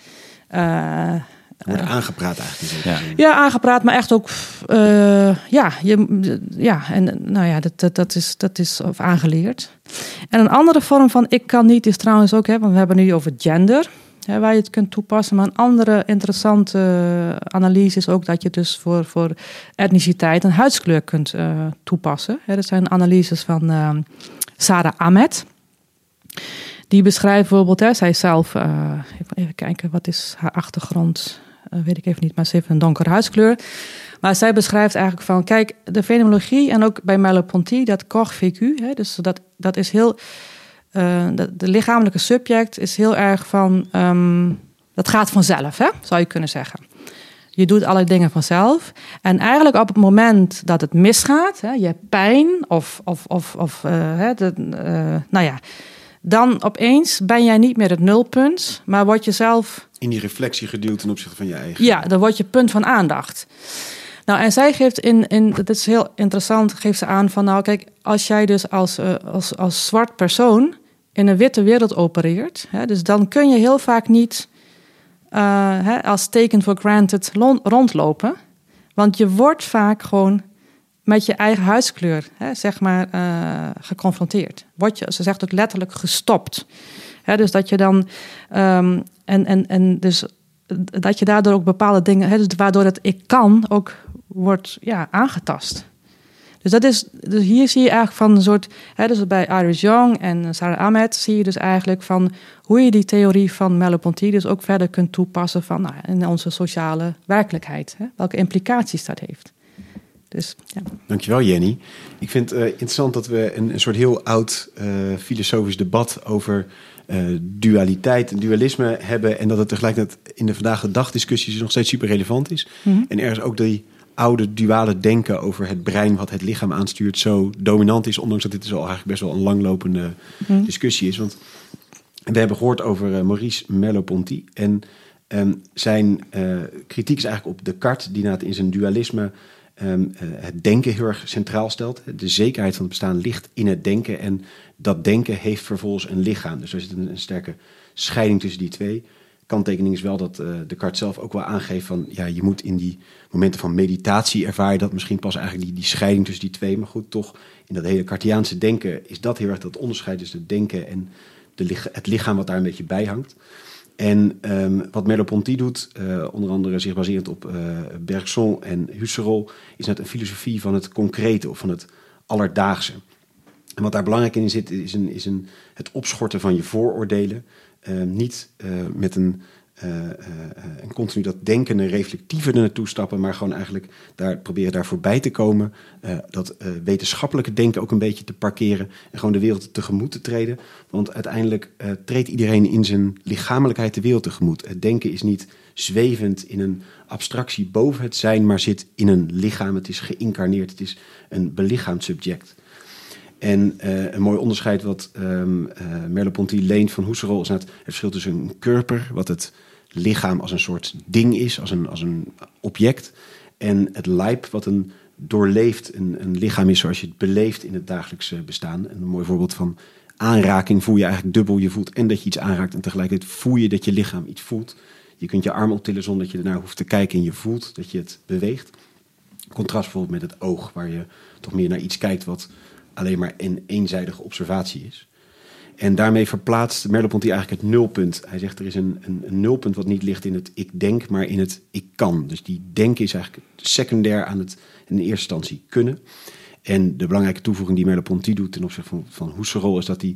Uh, Wordt aangepraat eigenlijk. Ja. ja, aangepraat, maar echt ook. Uh, ja, je, ja, en nou ja, dat, dat, dat, is, dat is of aangeleerd. En een andere vorm van ik kan niet is trouwens ook, hè, want we hebben nu over gender waar je het kunt toepassen. Maar een andere interessante analyse is ook dat je dus voor, voor etniciteit en huidskleur kunt uh, toepassen. Hè, dat zijn analyses van uh, Sarah Ahmed. Die beschrijft bijvoorbeeld, hè, zij zelf, even kijken, wat is haar achtergrond? weet ik even niet, maar ze heeft een donkere huidskleur. Maar zij beschrijft eigenlijk van, kijk, de fenomenologie en ook bij Merleau-Ponty, dat corps vécu, hè, dus dat, dat is heel uh, de, de, lichamelijke subject is heel erg van. Um, dat gaat vanzelf, hè, zou je kunnen zeggen. Je doet alle dingen vanzelf. En eigenlijk op het moment dat het misgaat, hè, je hebt pijn of, of, of, of uh, hè, de, uh, nou ja, dan opeens ben jij niet meer het nulpunt, maar word je zelf. In die reflectie geduwd ten opzichte van je eigen. Ja, dan word je punt van aandacht. Nou, en zij geeft in, in dat is heel interessant, geeft ze aan van, nou kijk, als jij dus als, als, als zwart persoon in een witte wereld opereert. Hè, dus dan kun je heel vaak niet uh, hè, als taken for granted rondlopen. Want je wordt vaak gewoon met je eigen huidskleur hè, zeg maar, uh, geconfronteerd. Word je, ze zegt ook letterlijk gestopt. Hè, dus dat je dan. Um, en, en, en dus dat je daardoor ook bepaalde dingen. Hè, dus waardoor het ik kan ook wordt ja, aangetast. Dus, dat is, dus hier zie je eigenlijk van een soort, hè, dus bij Iris Young en Sarah Ahmed zie je dus eigenlijk van hoe je die theorie van Merleau-Ponty dus ook verder kunt toepassen van, nou, in onze sociale werkelijkheid. Hè, welke implicaties dat heeft. Dus, ja. Dankjewel Jenny. Ik vind het uh, interessant dat we een, een soort heel oud uh, filosofisch debat over uh, dualiteit en dualisme hebben. En dat het tegelijkertijd in de vandaag de dag discussies nog steeds super relevant is. Mm -hmm. En ergens ook die oude duale denken over het brein wat het lichaam aanstuurt zo dominant is. Ondanks dat dit dus al eigenlijk best wel een langlopende mm. discussie is. Want we hebben gehoord over uh, Maurice Merleau-Ponty. En um, zijn uh, kritiek is eigenlijk op Descartes, die in zijn dualisme um, uh, het denken heel erg centraal stelt. De zekerheid van het bestaan ligt in het denken. En dat denken heeft vervolgens een lichaam. Dus er zit een, een sterke scheiding tussen die twee kanttekening is wel dat uh, Descartes zelf ook wel aangeeft van ja, je moet in die momenten van meditatie ervaar je dat misschien pas eigenlijk die, die scheiding tussen die twee. Maar goed, toch in dat hele Cartiaanse denken is dat heel erg dat onderscheid tussen het denken en de, het lichaam wat daar een beetje bij hangt. En um, wat Merleau-Ponty doet, uh, onder andere zich baserend op uh, Bergson en Husserl, is net een filosofie van het concrete of van het alledaagse. En wat daar belangrijk in zit, is, een, is een, het opschorten van je vooroordelen. Uh, niet uh, met een, uh, een continu dat denken en reflectieve naartoe stappen, maar gewoon eigenlijk daar, proberen daar voorbij te komen. dat wetenschappelijke denken ook een beetje te parkeren en gewoon de wereld tegemoet te treden. Want uiteindelijk treedt iedereen in zijn lichamelijkheid de wereld tegemoet. Het denken is niet zwevend in een abstractie boven het zijn, maar zit in een lichaam. Het is geïncarneerd, het is een belichaamd subject. En uh, een mooi onderscheid wat um, Merleau-Ponty leent van Husserl is het verschil tussen een körper, wat het lichaam als een soort ding is, als een, als een object, en het lijp, wat een doorleefd een, een lichaam is zoals je het beleeft in het dagelijkse bestaan. En een mooi voorbeeld van aanraking voel je eigenlijk dubbel. Je voelt en dat je iets aanraakt en tegelijkertijd voel je dat je lichaam iets voelt. Je kunt je arm optillen zonder dat je ernaar hoeft te kijken en je voelt dat je het beweegt. Contrast bijvoorbeeld met het oog, waar je toch meer naar iets kijkt wat alleen maar een eenzijdige observatie is. En daarmee verplaatst Merleau-Ponty eigenlijk het nulpunt. Hij zegt er is een, een, nulpunt wat niet ligt in het ik denk, maar in het ik kan. Dus die denken is eigenlijk secundair aan het in eerste instantie kunnen. En de belangrijke toevoeging die Merleau-Ponty doet ten opzichte van, van Husserl is dat hij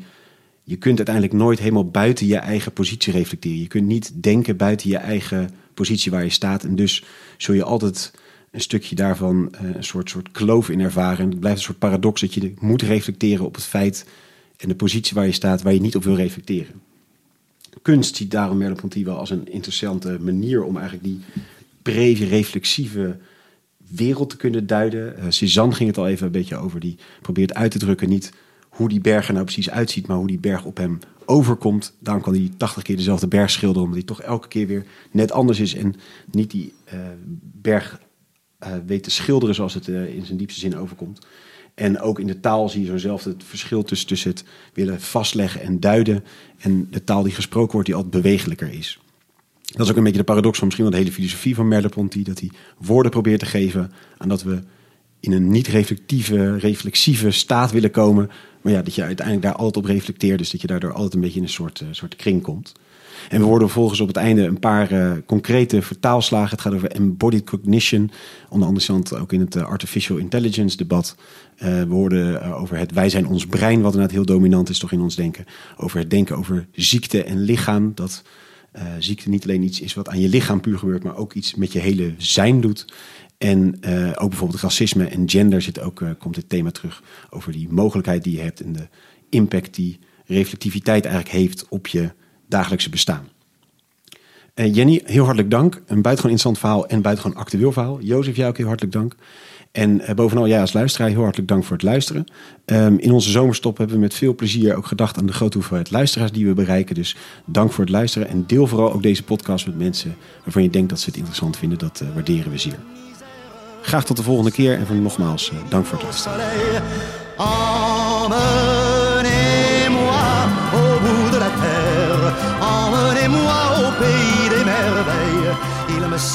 je kunt uiteindelijk nooit helemaal buiten je eigen positie reflecteren. Je kunt niet denken buiten je eigen positie waar je staat. En dus zul je altijd een stukje daarvan eh, een soort, soort kloof in ervaren. En het blijft een soort paradox dat je moet reflecteren op het feit en de positie waar je staat, waar je niet op wil reflecteren. Kunst ziet daarom Merleau-Ponty wel als een interessante manier om eigenlijk die breve, reflexieve wereld te kunnen duiden. Uh, Cézanne ging het al even een beetje over. Die probeert uit te drukken niet hoe die berg er nou precies uitziet, maar hoe die berg op hem overkomt. Daarom kan hij 80 keer dezelfde berg schilderen, omdat hij toch elke keer weer net anders is en niet die uh, berg weet te schilderen zoals het in zijn diepste zin overkomt. En ook in de taal zie je zo'nzelfde het verschil tussen, tussen het willen vastleggen en duiden en de taal die gesproken wordt, die altijd bewegelijker is. Dat is ook een beetje de paradox van misschien wel de hele filosofie van Merleau-Ponty, dat hij woorden probeert te geven aan dat we in een niet-reflectieve, reflexieve staat willen komen, maar ja, dat je uiteindelijk daar altijd op reflecteert, dus dat je daardoor altijd een beetje in een soort, uh, soort kring komt. En we worden vervolgens op het einde een paar uh, concrete vertaalslagen. Het gaat over embodied cognition. Onder andere ook in het uh, artificial intelligence debat. Uh, we hoorden over het wij zijn ons brein, wat inderdaad heel dominant is toch in ons denken. Over het denken over ziekte en lichaam. Dat ziekte niet alleen iets is wat aan je lichaam puur gebeurt, maar ook iets met je hele zijn doet. En ook bijvoorbeeld racisme en gender zit ook, komt dit thema terug. Over die mogelijkheid die je hebt en de impact die reflectiviteit eigenlijk heeft op je dagelijkse bestaan. Uh, Jenny, heel hartelijk dank. Een buitengewoon interessant verhaal en buitengewoon actueel verhaal. Jozef, jou ook heel hartelijk dank. En uh, bovenal jij als luisteraar, heel hartelijk dank voor het luisteren. Um, in onze zomerstop hebben we met veel plezier ook gedacht aan de grote hoeveelheid luisteraars die we bereiken. Dus dank voor het luisteren en deel vooral ook deze podcast met mensen waarvan je denkt dat ze het interessant vinden. Dat uh, waarderen we zeer. Graag tot de volgende keer en voor nogmaals dank voor het luisteren.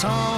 song.